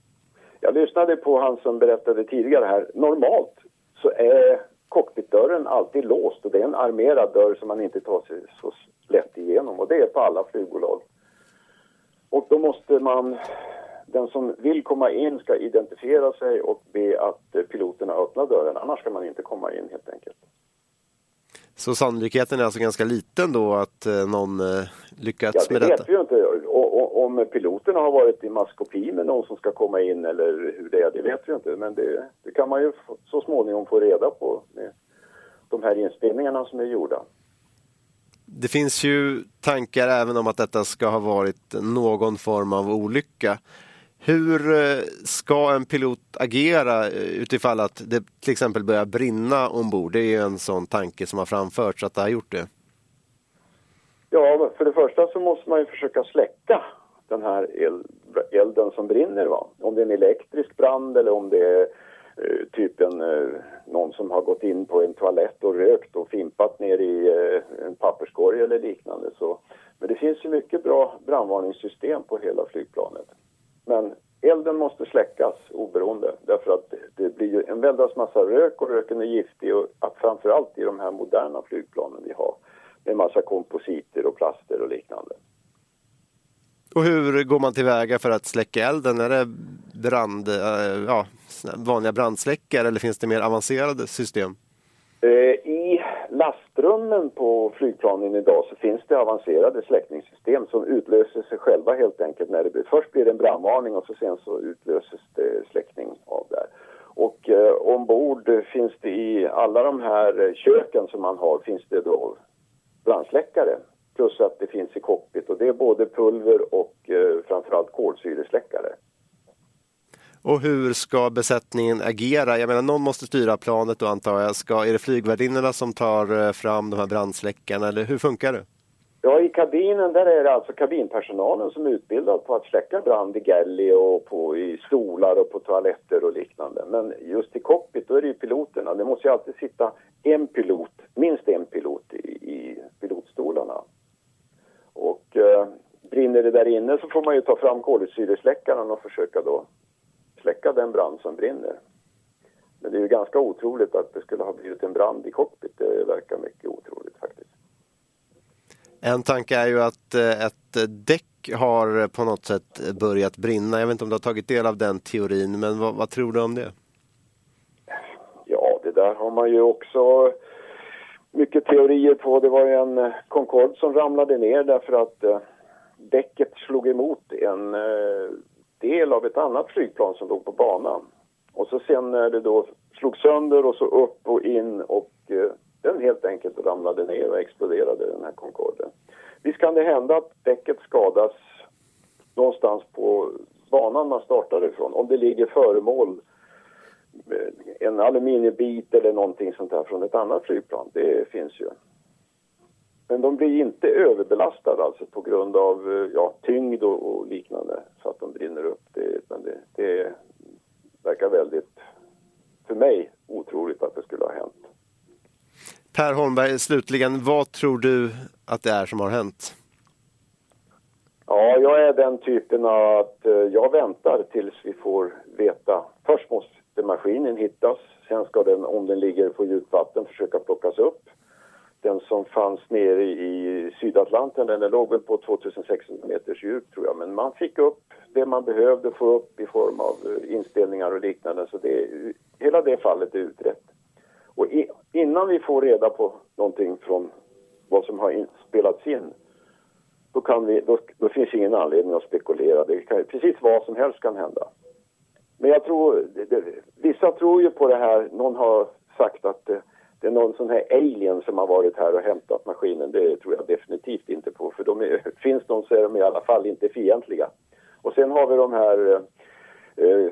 Jag lyssnade på han som berättade tidigare här. Normalt så är cockpitdörren alltid låst och det är en armerad dörr som man inte tar sig så lätt igenom och det är på alla flygbolag. Och då måste man, den som vill komma in ska identifiera sig och be att piloterna öppnar dörren, annars ska man inte komma in helt enkelt. Så sannolikheten är alltså ganska liten då att eh, någon eh, lyckats ja, med detta? det vet vi ju inte. Och, om piloterna har varit i maskopi med någon som ska komma in eller hur det är, det vet vi inte. Men det, det kan man ju så småningom få reda på med de här inspelningarna som är gjorda. Det finns ju tankar även om att detta ska ha varit någon form av olycka. Hur eh, ska en pilot agera eh, utifall att det till exempel börjar brinna ombord? Det är ju en sån tanke som har framförts att det har gjort det. Ja, för det första så måste man ju försöka släcka den här elden som brinner. Va? Om det är en elektrisk brand eller om det är eh, typ en, eh, någon som har gått in på en toalett och rökt och fimpat ner i eh, en papperskorg eller liknande. Så, men det finns ju mycket bra brandvarningssystem på hela flygplanet. Men elden måste släckas oberoende därför att det blir en väldans massa rök och röken är giftig och att framförallt i de här moderna flygplanen vi har med massa kompositer och plaster och liknande. Och hur går man tillväga för att släcka elden? Är det brand, eh, ja, vanliga brandsläckare eller finns det mer avancerade system? Eh, I luftrummen på flygplanen idag så finns det avancerade släckningssystem som utlöser sig själva helt enkelt. När det blir, först blir det en brandvarning och så sen så utlöses det släckning av det. Och eh, ombord finns det i alla de här eh, köken som man har finns det då brandsläckare plus att det finns i cockpit och det är både pulver och eh, framförallt kolsyresläckare. Och hur ska besättningen agera? Jag menar, någon måste styra planet då antar jag. Ska, är det flygvärdinnorna som tar eh, fram de här brandsläckarna eller hur funkar det? Ja, i kabinen där är det alltså kabinpersonalen som är utbildad på att släcka brand i galley och på, i stolar och på toaletter och liknande. Men just i cockpit då är det ju piloterna. Det måste ju alltid sitta en pilot, minst en pilot i, i pilotstolarna. Och eh, brinner det där inne så får man ju ta fram kolsyresläckaren och försöka då släcka den brand som brinner. Men det är ju ganska otroligt att det skulle ha blivit en brand i cockpit. Det verkar mycket otroligt faktiskt. En tanke är ju att eh, ett däck har på något sätt börjat brinna. Jag vet inte om du har tagit del av den teorin, men vad, vad tror du om det? Ja, det där har man ju också mycket teorier på. Det var ju en eh, Concorde som ramlade ner därför att eh, däcket slog emot en del av ett annat flygplan som låg på banan. Och så sen när det då slog sönder och så upp och in och eh, den helt enkelt ramlade ner och exploderade, den här Concorden. Visst kan det hända att däcket skadas någonstans på banan man startade ifrån. Om det ligger föremål, eh, en aluminiumbit eller någonting sånt där från ett annat flygplan. Det finns ju. Men de blir inte överbelastade alltså på grund av ja, tyngd och, liknande så att de brinner upp. Det, men det, det verkar väldigt för mig otroligt att det skulle ha hänt. Per Holmberg, slutligen, vad tror du att det är som har hänt? Ja, jag är den typen att eh, jag väntar tills vi får veta. Först måste maskinen hittas, sen ska den, om den ligger på djupt vatten, försöka plockas upp. Den som fanns nere i Sydatlanten, den låg väl på 2600 meters djup tror jag, men man fick upp det man behövde få upp i form av eh, inspelningar och liknande, så det, hela det fallet är utrett. Och i, innan vi får reda på någonting från vad som har in, spelats in då, kan vi, då, då finns ingen anledning att spekulera. Det kan, precis vad som helst kan hända. Men jag tror, det, vissa tror ju på det här, någon har sagt att eh, det, är någon sån här alien som har varit här och hämtat maskinen. Det tror jag definitivt inte på, för de är, [laughs] finns de så är de i alla fall inte fientliga. Och sen har vi de här eh, eh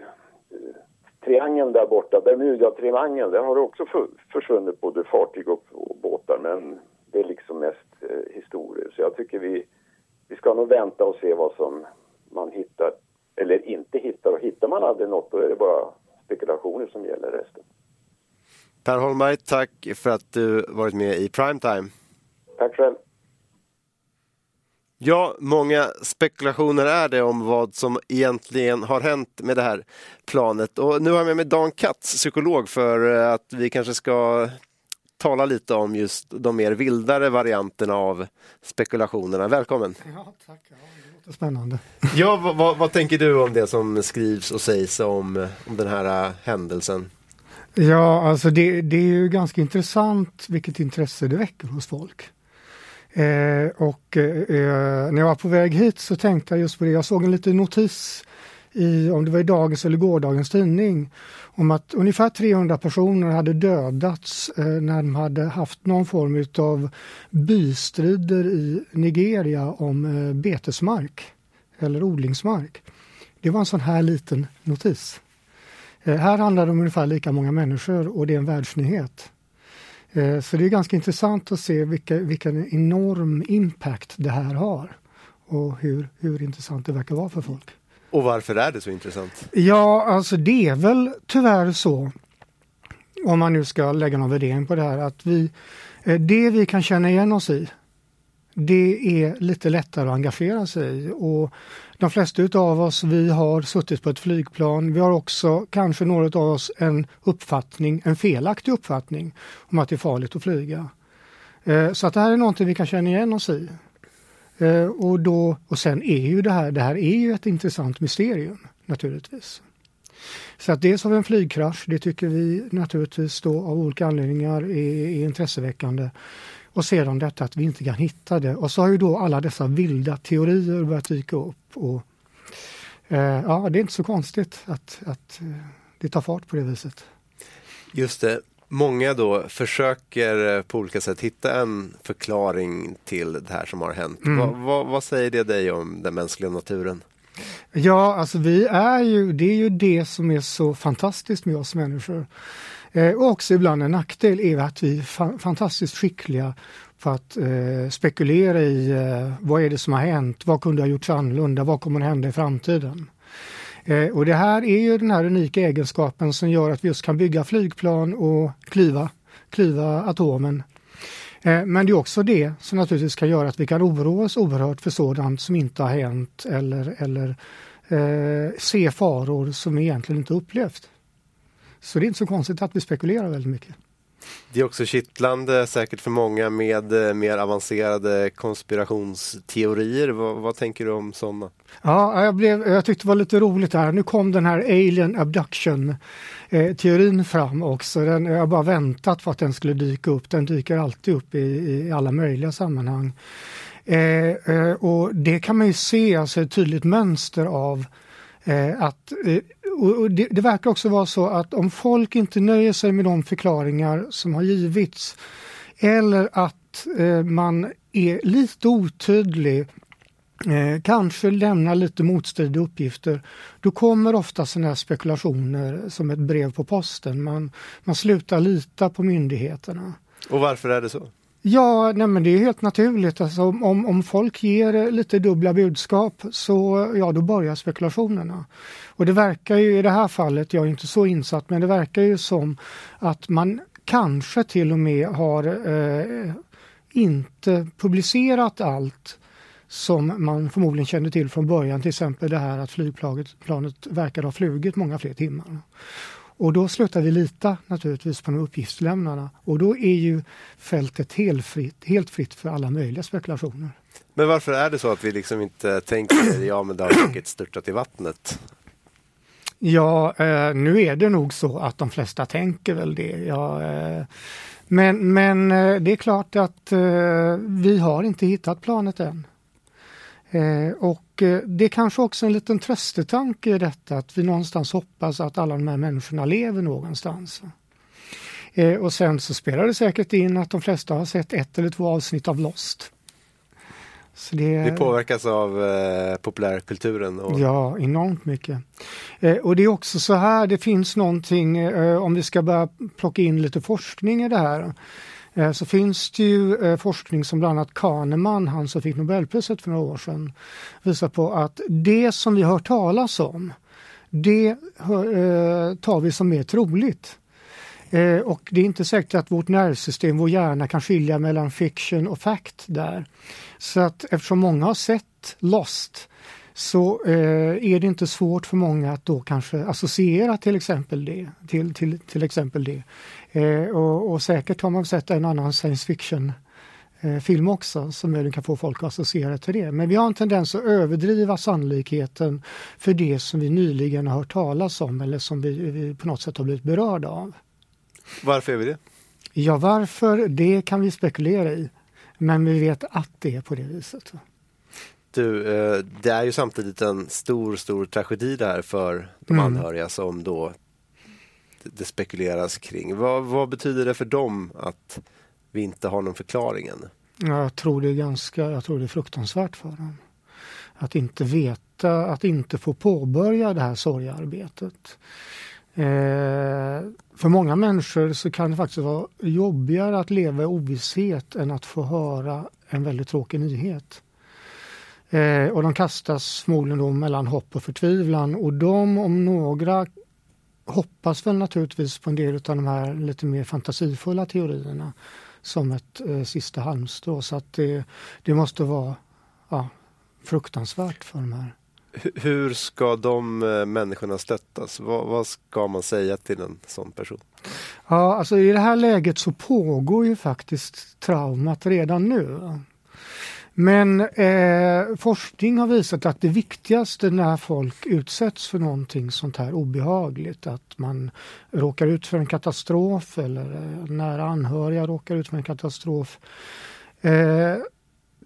triangeln där borta, Bermuda-triangeln, där har det också försvunnit både fartyg och, och båtar, men det är liksom mest eh, historier. Så jag tycker vi, vi ska nog vänta och se vad som man hittar eller inte hittar. Och hittar man aldrig något då är det bara spekulationer som gäller resten. Per Holmberg, tack för att du varit med i Primetime. Tack själv. Ja, många spekulationer är det om vad som egentligen har hänt med det här planet. Och nu har jag med mig Dan Katz, psykolog, för att vi kanske ska tala lite om just de mer vildare varianterna av spekulationerna. Välkommen! Ja, tack. Ja, det låter spännande. Ja, vad, vad, vad, tänker du om det som skrivs och sägs om, om den här äh, händelsen? Ja, alltså det, det är ju ganska intressant vilket intresse det väcker hos folk. Eh, och eh, eh, när jag var på väg hit så tänkte jag just på det. Jag såg en liten notis i, om det var i dagens eller gårdagens tidning, om att ungefär 300 personer hade dödats eh, när de hade haft någon form av bystrider i Nigeria om eh, betesmark eller odlingsmark. Det var en sån här liten notis. Eh, här handlar det om ungefär lika många människor och det är en världsnyhet. Eh, så det är ganska intressant att se vilka, vilken enorm impact det här har och hur, hur intressant det verkar vara för folk. Och varför är det så intressant? Ja, alltså det är väl tyvärr så, om man nu ska lägga någon värdering på det här, att vi, eh, det vi kan känna igen oss i, det är lite lättare att engagera sig i. Och de flesta av oss, vi har suttit på ett flygplan. Vi har också, kanske några av oss, en uppfattning, en felaktig uppfattning om att det är farligt att flyga. Eh, så att det här är någonting vi kan känna igen oss i. Eh, och, då, och sen är ju det här, det här är ju ett intressant mysterium naturligtvis. Så att dels har vi en flygkrasch, det tycker vi naturligtvis då av olika anledningar är, är intresseväckande. Och sedan detta att vi inte kan hitta det. Och så har ju då alla dessa vilda teorier börjat dyka upp. Och, eh, ja, det är inte så konstigt att, att eh, det tar fart på det viset. Just det många då försöker eh, på olika sätt hitta en förklaring till det här som har hänt. Mm. Vad, vad, vad, säger det dig om den mänskliga naturen? Ja, alltså vi är ju, det är ju det som är så fantastiskt med oss människor. Eh, och också ibland en nackdel är att vi är fa fantastiskt skickliga på att eh, spekulera i eh, vad är det som har hänt, vad kunde ha gjorts annorlunda, vad kommer att hända i framtiden. Eh, och det här är ju den här unika egenskapen som gör att vi just kan bygga flygplan och klyva, klyva atomen. Eh, men det är också det som naturligtvis kan göra att vi kan oroa oss oerhört för sådant som inte har hänt eller, eller eh, se faror som vi egentligen inte upplevt. Så det är inte så konstigt att vi spekulerar väldigt mycket. Det är också kittlande säkert för många med eh, mer avancerade konspirationsteorier. Vad, vad tänker du om sådana? Ja, jag, blev, jag tyckte det var lite roligt här. Nu kom den här alien abduction eh, teorin fram också. Den, jag har bara väntat på att den skulle dyka upp. Den dyker alltid upp i, i alla möjliga sammanhang. Eh, eh, och det kan man ju se alltså ett tydligt mönster av eh, att och det, det, verkar också vara så att om folk inte nöjer sig med de förklaringar som har givits eller att eh, man är lite otydlig, eh, kanske lämnar lite motstridiga uppgifter, då kommer ofta sådana här spekulationer som ett brev på posten. Man, man slutar lita på myndigheterna. Och varför är det så? Ja, nej men det är helt naturligt. Alltså, om, om folk ger lite dubbla budskap så ja, då börjar spekulationerna. Och det verkar ju i det här fallet, jag är inte så insatt, men det verkar ju som att man kanske till och med har eh, inte publicerat allt som man förmodligen kände till från början. Till exempel det här att flygplanet verkar ha flugit många fler timmar. Och då slutar vi lita naturligtvis på de uppgiftslämnarna och då är ju fältet helt fritt, helt fritt för alla möjliga spekulationer. Men varför är det så att vi liksom inte tänker, ja men det har säkert störtat i vattnet? Ja, eh, nu är det nog så att de flesta tänker väl det. Ja, eh, men, men eh, det är klart att eh, vi har inte hittat planet än. Eh, och eh, det är kanske också en liten tröstetanke i detta att vi någonstans hoppas att alla de här människorna lever någonstans. och sen så spelar det säkert in att de flesta har sett ett eller två avsnitt av Lost. Så det, det påverkas av eh, populärkulturen? Och... Ja, enormt mycket. Eh, och det är också så här, det finns någonting, eh, om vi ska börja plocka in lite forskning i det här, eh, Eh, så finns det ju eh, forskning som bland annat Kahneman, han som fick Nobelpriset för några år sedan, visar på att det som vi hör talas om, det eh, tar vi som mer troligt. Och det är inte säkert att vårt nervsystem, vår hjärna kan skilja mellan fiction och fact där. Så att eftersom många har sett Lost så eh, är det inte svårt för många att då kanske associera till exempel det. Till, till, till exempel det. Eh, och, och, säkert har man sett en annan science fiction eh, film också som möjligen kan få folk att associera till det. Men vi har en tendens att överdriva sannolikheten för det som vi nyligen har hört talas om eller som vi, vi på något sätt har blivit berörda av. Varför är vi det? Ja, varför? Det kan vi spekulera i. Men vi vet att det är på det viset. Du, eh, det är ju samtidigt en stor, stor tragedi det här för de mm. anhöriga som då det spekuleras kring. Vad, vad, betyder det för dem att vi inte har någon förklaring än? Jag tror det är ganska, jag tror det är fruktansvärt för dem. Att inte veta, att inte få påbörja det här sorgearbetet. Eh, för många människor så kan det faktiskt vara jobbigare att leva i ovisshet än att få höra en väldigt tråkig nyhet. Eh, och de kastas förmodligen då mellan hopp och förtvivlan och de om några hoppas väl naturligtvis på en del av de här lite mer fantasifulla teorierna som ett eh, sista halmstrå. Så att det, det måste vara ja, fruktansvärt för de här hur ska de eh, människorna stöttas? Vad, vad, ska man säga till en sån person? Ja, alltså I det här läget så pågår ju faktiskt traumat redan nu. Men eh, forskning har visat att det viktigaste när folk utsätts för någonting sånt här obehagligt, att man råkar ut för en katastrof eller eh, nära anhöriga råkar ut för en katastrof, eh,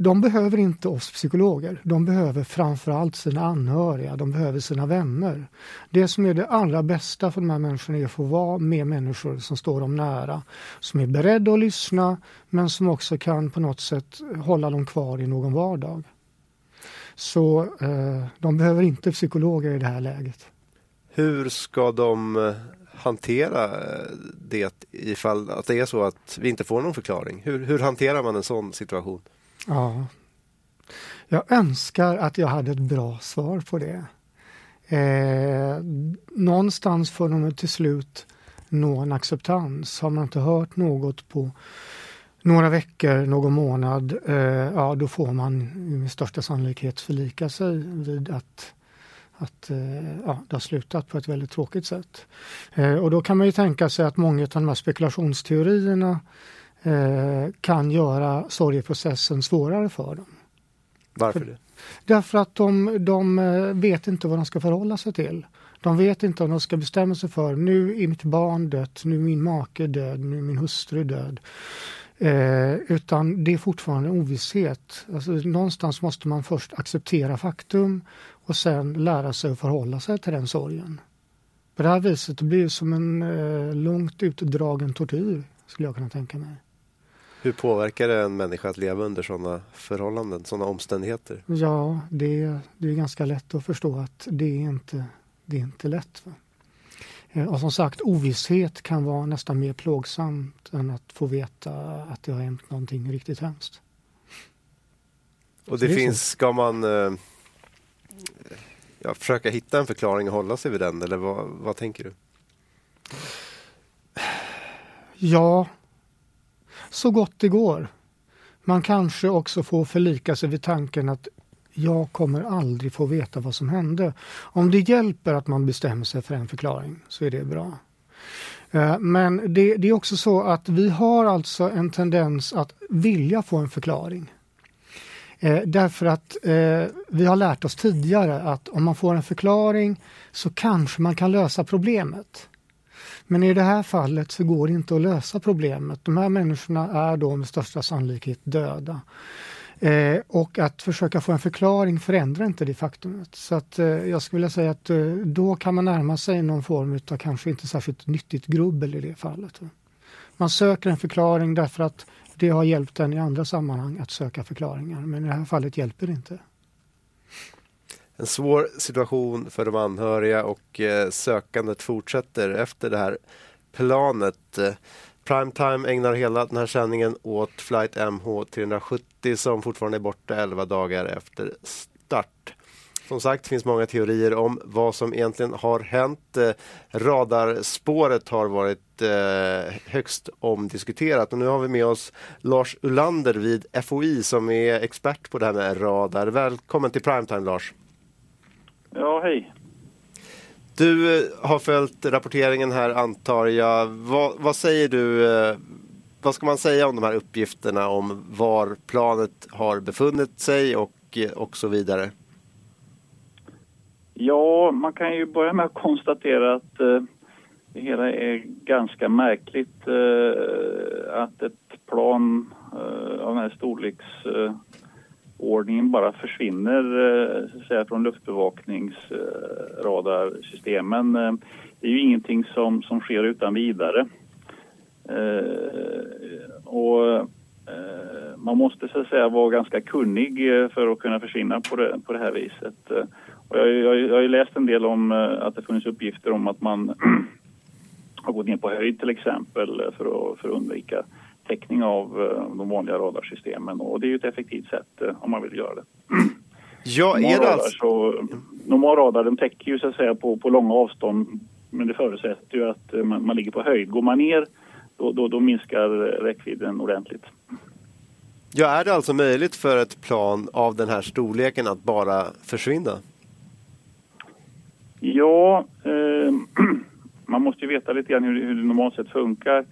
de behöver inte oss psykologer. De behöver framförallt sina anhöriga, de behöver sina vänner. Det som är det allra bästa för de här människorna är att få vara med människor som står dem nära, som är beredda att lyssna men som också kan på något sätt hålla dem kvar i någon vardag. Så eh, de behöver inte psykologer i det här läget. Hur ska de eh, hantera eh, det ifall att det är så att vi inte får någon förklaring? Hur, hur hanterar man en sån situation? Ja. Jag önskar att jag hade ett bra svar på det. Eh, någonstans får de till slut nå en acceptans. Har man inte hört något på några veckor, någon månad, eh, ja då får man med största sannolikhet förlika sig vid att, att eh, ja, det har slutat på ett väldigt tråkigt sätt. Eh, och då kan man ju tänka sig att många av de här spekulationsteorierna kan göra sorgeprocessen svårare för dem. Varför det? Därför att de, de eh, vet inte vad de ska förhålla sig till. De vet inte om de ska bestämma sig för nu är mitt barn dött, nu är min make död, nu är min hustru död. Eh, utan det är fortfarande ovisshet. Alltså, någonstans måste man först acceptera faktum och sen lära sig att förhålla sig till den sorgen. På det här viset det blir det som en eh, långt utdragen tortyr, skulle jag kunna tänka mig. Hur påverkar det en människa att leva under sådana förhållanden, sådana omständigheter? Ja, det, det är ganska lätt att förstå att det är inte, det är inte lätt. Eh, och som sagt, ovisshet kan vara nästan mer plågsamt än att få veta att det har hänt någonting riktigt hemskt. Och det, det finns, så. ska man eh, ja, försöka hitta en förklaring och hålla sig vid den eller vad, vad tänker du? Ja, så gott det går. Man kanske också får förlika sig vid tanken att jag kommer aldrig få veta vad som hände. Om det hjälper att man bestämmer sig för en förklaring så är det bra. Eh, men det, det, är också så att vi har alltså en tendens att vilja få en förklaring. Eh, därför att eh, vi har lärt oss tidigare att om man får en förklaring så kanske man kan lösa problemet. Men i det här fallet så går det inte att lösa problemet. De här människorna är då med största sannolikhet döda. Eh, och att försöka få en förklaring förändrar inte det faktumet. Så att, eh, jag skulle vilja säga att eh, då kan man närma sig någon form av kanske inte särskilt nyttigt grubbel i det fallet. Man söker en förklaring därför att det har hjälpt en i andra sammanhang att söka förklaringar, men i det här fallet hjälper det inte. En svår situation för de anhöriga och eh, sökandet fortsätter efter det här planet. Primetime ägnar hela den här sändningen åt flight MH370 som fortfarande är borta 11 dagar efter start. Som sagt, det finns många teorier om vad som egentligen har hänt. Eh, radarspåret har varit eh, högst omdiskuterat och nu har vi med oss Lars Ulander vid FOI som är expert på det här med radar. Välkommen till Primetime Lars! Ja, hej! Du eh, har följt rapporteringen här antar jag. Vad, vad, säger du? Eh, vad ska man säga om de här uppgifterna om var planet har befunnit sig och, eh, och så vidare? Ja, man kan ju börja med att konstatera att eh, det hela är ganska märkligt eh, att ett plan eh, av den här storleks ordningen bara försvinner eh, så att säga, från luftbevakningsradarsystemen. Eh, det är ju ingenting som, som sker utan vidare. Eh, och man måste så att säga vara ganska kunnig för att kunna försvinna på det, på det här viset. Och jag, jag, jag har ju läst en del om att det funnits uppgifter om att man [clears throat] har gått ner på höjd till exempel för att, för att undvika täckning av eh, de vanliga radarsystemen och det är ju ett effektivt sätt eh, om man vill göra det. Ja, är det alltså... Så, normal radar den täcker ju så att säga på, på långa avstånd men det förutsätter ju att eh, man, man ligger på höjd. Går man ner då, då, då minskar räckvidden ordentligt. Ja, är det alltså möjligt för ett plan av den här storleken att bara försvinna? Ja, eh, [clears throat] man måste ju veta lite grann hur, hur det normalt sett funkar.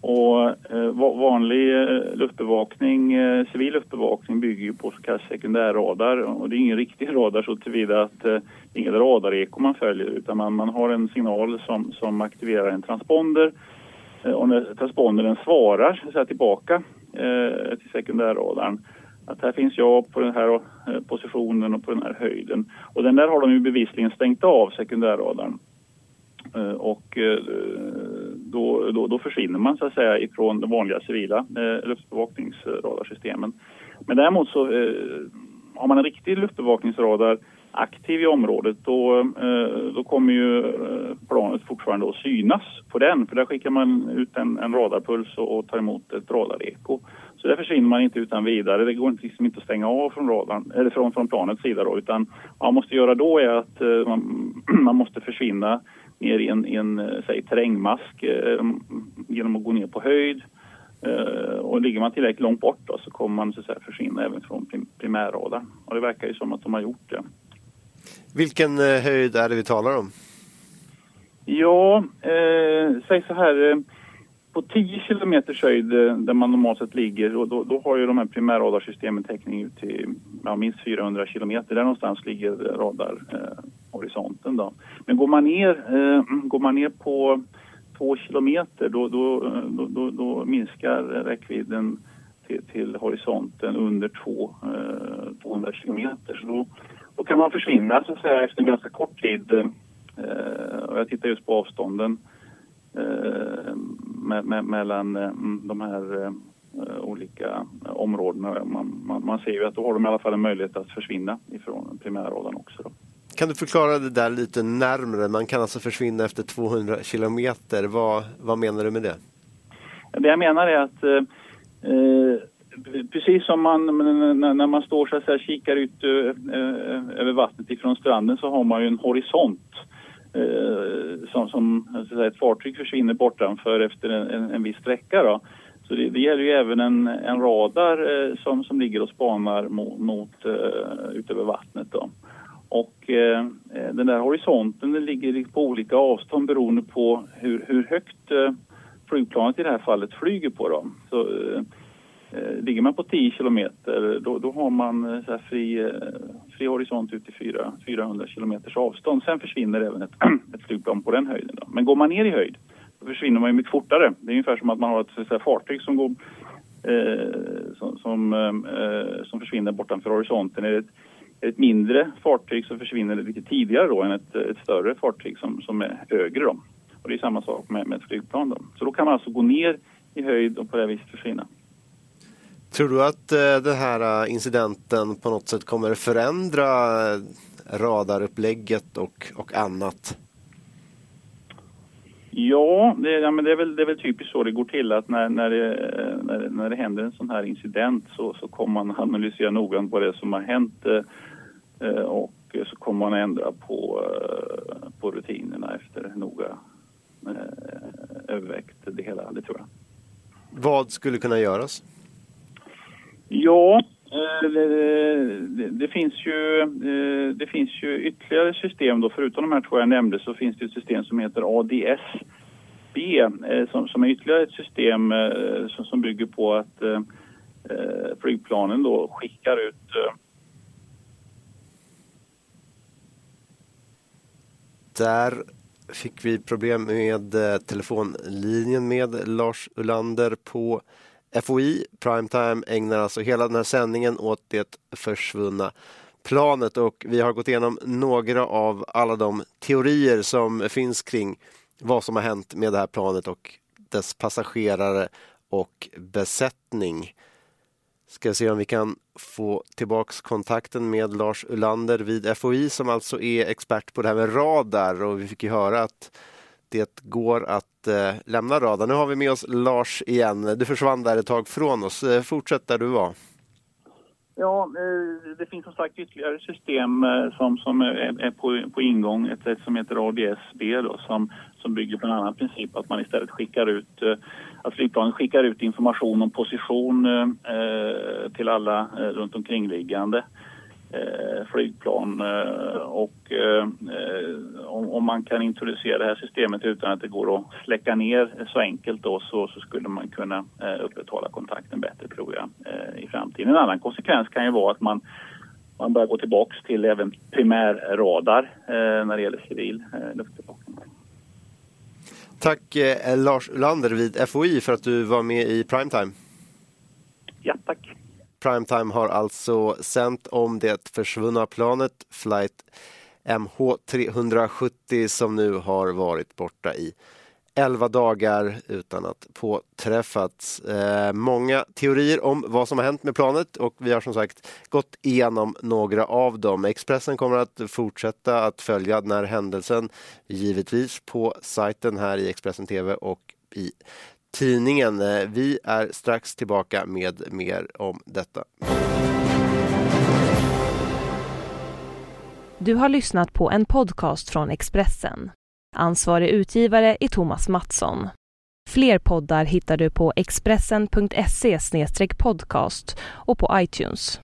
Och eh, vanlig eh, luftbevakning, eh, civil luftbevakning bygger ju på så kallad sekundärradar och det är ingen riktig radar så tillvida att det är inget radareko man följer utan man, man har en signal som, som aktiverar en transponder och när transpondern svarar så säga, tillbaka till sekundärradarn att här finns jag på den här positionen och på den här höjden. Och den där har de ju bevisligen stängt av sekundärradarn. Eh, och eh, då, då, då, försvinner man så att säga ifrån de vanliga civila eh, luftbevakningsradarsystemen. Men däremot så eh, har man en riktig luftbevakningsradar aktiv i området då, eh, då kommer ju eh, planet fortfarande att synas på den för där skickar man ut en, en radarpuls och, och tar emot ett radareko. Så där försvinner man inte utan vidare. Det går liksom inte att stänga av från, radarn, eller från, från planets sida då, utan vad man måste göra då är att man, [clears throat] man måste försvinna ner i en, i en eh, säg, terrängmask eh, genom att gå ner på höjd. Eh, och ligger man tillräckligt långt bort då, så kommer man så att säga, försvinna även från prim primärradarn. Och det verkar ju som att de har gjort det. Vilken höjd är det vi talar om? Ja, eh, säg så här. På 10 kilometers höjd eh, där man normalt sett ligger, och då, då har ju de här primärradarsystemen täckning ut till ja, minst 400 kilometer. Där någonstans ligger radarhorisonten. då. Men går man ner, eh, går man ner på 2 kilometer då, eh, då, då, då minskar räckvidden till, till, horisonten under 2, eh, 200 kilometer. Så då, då, kan man försvinna så att säga, efter en ganska kort tid. Eh, och jag tittar just på avstånden eh, me, me, mellan eh, de här eh, olika områdena. Man, man, man, ser ju att då har de i alla fall en möjlighet att försvinna ifrån primärradarn också. Då. Kan du förklara det där lite närmre? Man kan alltså försvinna efter 200 kilometer. Vad, vad menar du med det? Det jag menar är att eh, eh precis som man när man står så säga, kikar ut eh, över vattnet ifrån stranden så har man ju en horisont Eh, som, som säga, ett fartyg försvinner bortanför efter en, en, en viss sträcka. Då. Så det, det, gäller ju även en, en radar eh, som, som ligger och spanar mot, mot uh, utöver vattnet. Då. Och eh, eh, den där horisonten den ligger på olika avstånd beroende på hur, hur högt eh, flygplanet i det här fallet flyger på. Då. Så, eh Eh, ligger man på 10 kilometer då, då har man eh, så fri, eh, fri horisont ut till 4, 400 kilometers avstånd. Sen försvinner även ett, [clears throat] ett flygplan på den höjden. Då. Men går man ner i höjd då försvinner man ju mycket fortare. Det är ungefär som att man har ett så fartyg som går som, som, som försvinner bortanför horisonten. Är det ett, ett mindre fartyg så försvinner det lite tidigare då än ett, ett större fartyg som, som är högre. Då. Och det är samma sak med, med ett flygplan. Då. Så då kan man alltså gå ner i höjd och på det viset försvinna. Tror du att eh, den här eh, incidenten på något sätt kommer förändra eh, radarupplägget och, och annat? Ja, det, ja men det, är väl, det är väl typiskt så det går till att när, när, det, när, när det händer en sån här incident så, så kommer man analysera noggrant vad det är som har hänt eh, och så kommer man ändra på, eh, på rutinerna efter noga eh, övervägt det hela, det tror jag. Vad skulle kunna göras? Ja, eh, det, det, finns ju, eh, det finns ju ytterligare system då, förutom de här två jag nämnde så finns det ett system som heter ADS-B eh, som, som är ytterligare ett system som, som bygger på att flygplanen då skickar ut Där fick vi problem med telefonlinjen med Lars Ulander på FOI Primetime ägnar alltså hela den här sändningen åt det försvunna planet och vi har gått igenom några av alla de teorier som finns kring vad som har hänt med det här planet och dess passagerare och besättning. Ska se om vi kan få tillbaks kontakten med Lars Ulander vid FOI som alltså är expert på det här med radar och vi fick ju höra att det går att eh, lämna radarn. Nu har vi med oss Lars igen. Du försvann där ett tag från oss. Eh, fortsätt där du var. Ja, eh, det finns som sagt ytterligare system eh, som, som är på, på ingång. Ett som heter ADS-B då, som, som bygger på en annan princip att man istället skickar ut eh, att flygplanen skickar ut information om position eh, eh till alla eh, runt omkringliggande eh, flygplan eh, och eh, om, man kan introducera det här systemet utan att det går att släcka ner så enkelt då så, skulle man kunna eh, upprätthålla kontakten bättre tror jag eh, i framtiden. En annan konsekvens kan ju vara att man man börjar gå tillbaks till även primärradar eh, när det gäller civil eh, luftbevakning. Tack eh, Lars Ulander vid FOI för att du var med i Primetime. Ja, tack. Primetime har alltså sänt om det försvunna planet flight MH370 som nu har varit borta i 11 dagar utan att påträffats. Eh, många teorier om vad som har hänt med planet och vi har som sagt gått igenom några av dem. Expressen kommer att fortsätta att följa den här händelsen givetvis på sajten här i Expressen TV och i tidningen. Eh, vi är strax tillbaka med mer om detta. Du har lyssnat på en podcast från Expressen. Ansvarig utgivare är Thomas Mattsson. Fler poddar hittar du på expressen.se podcast och på iTunes.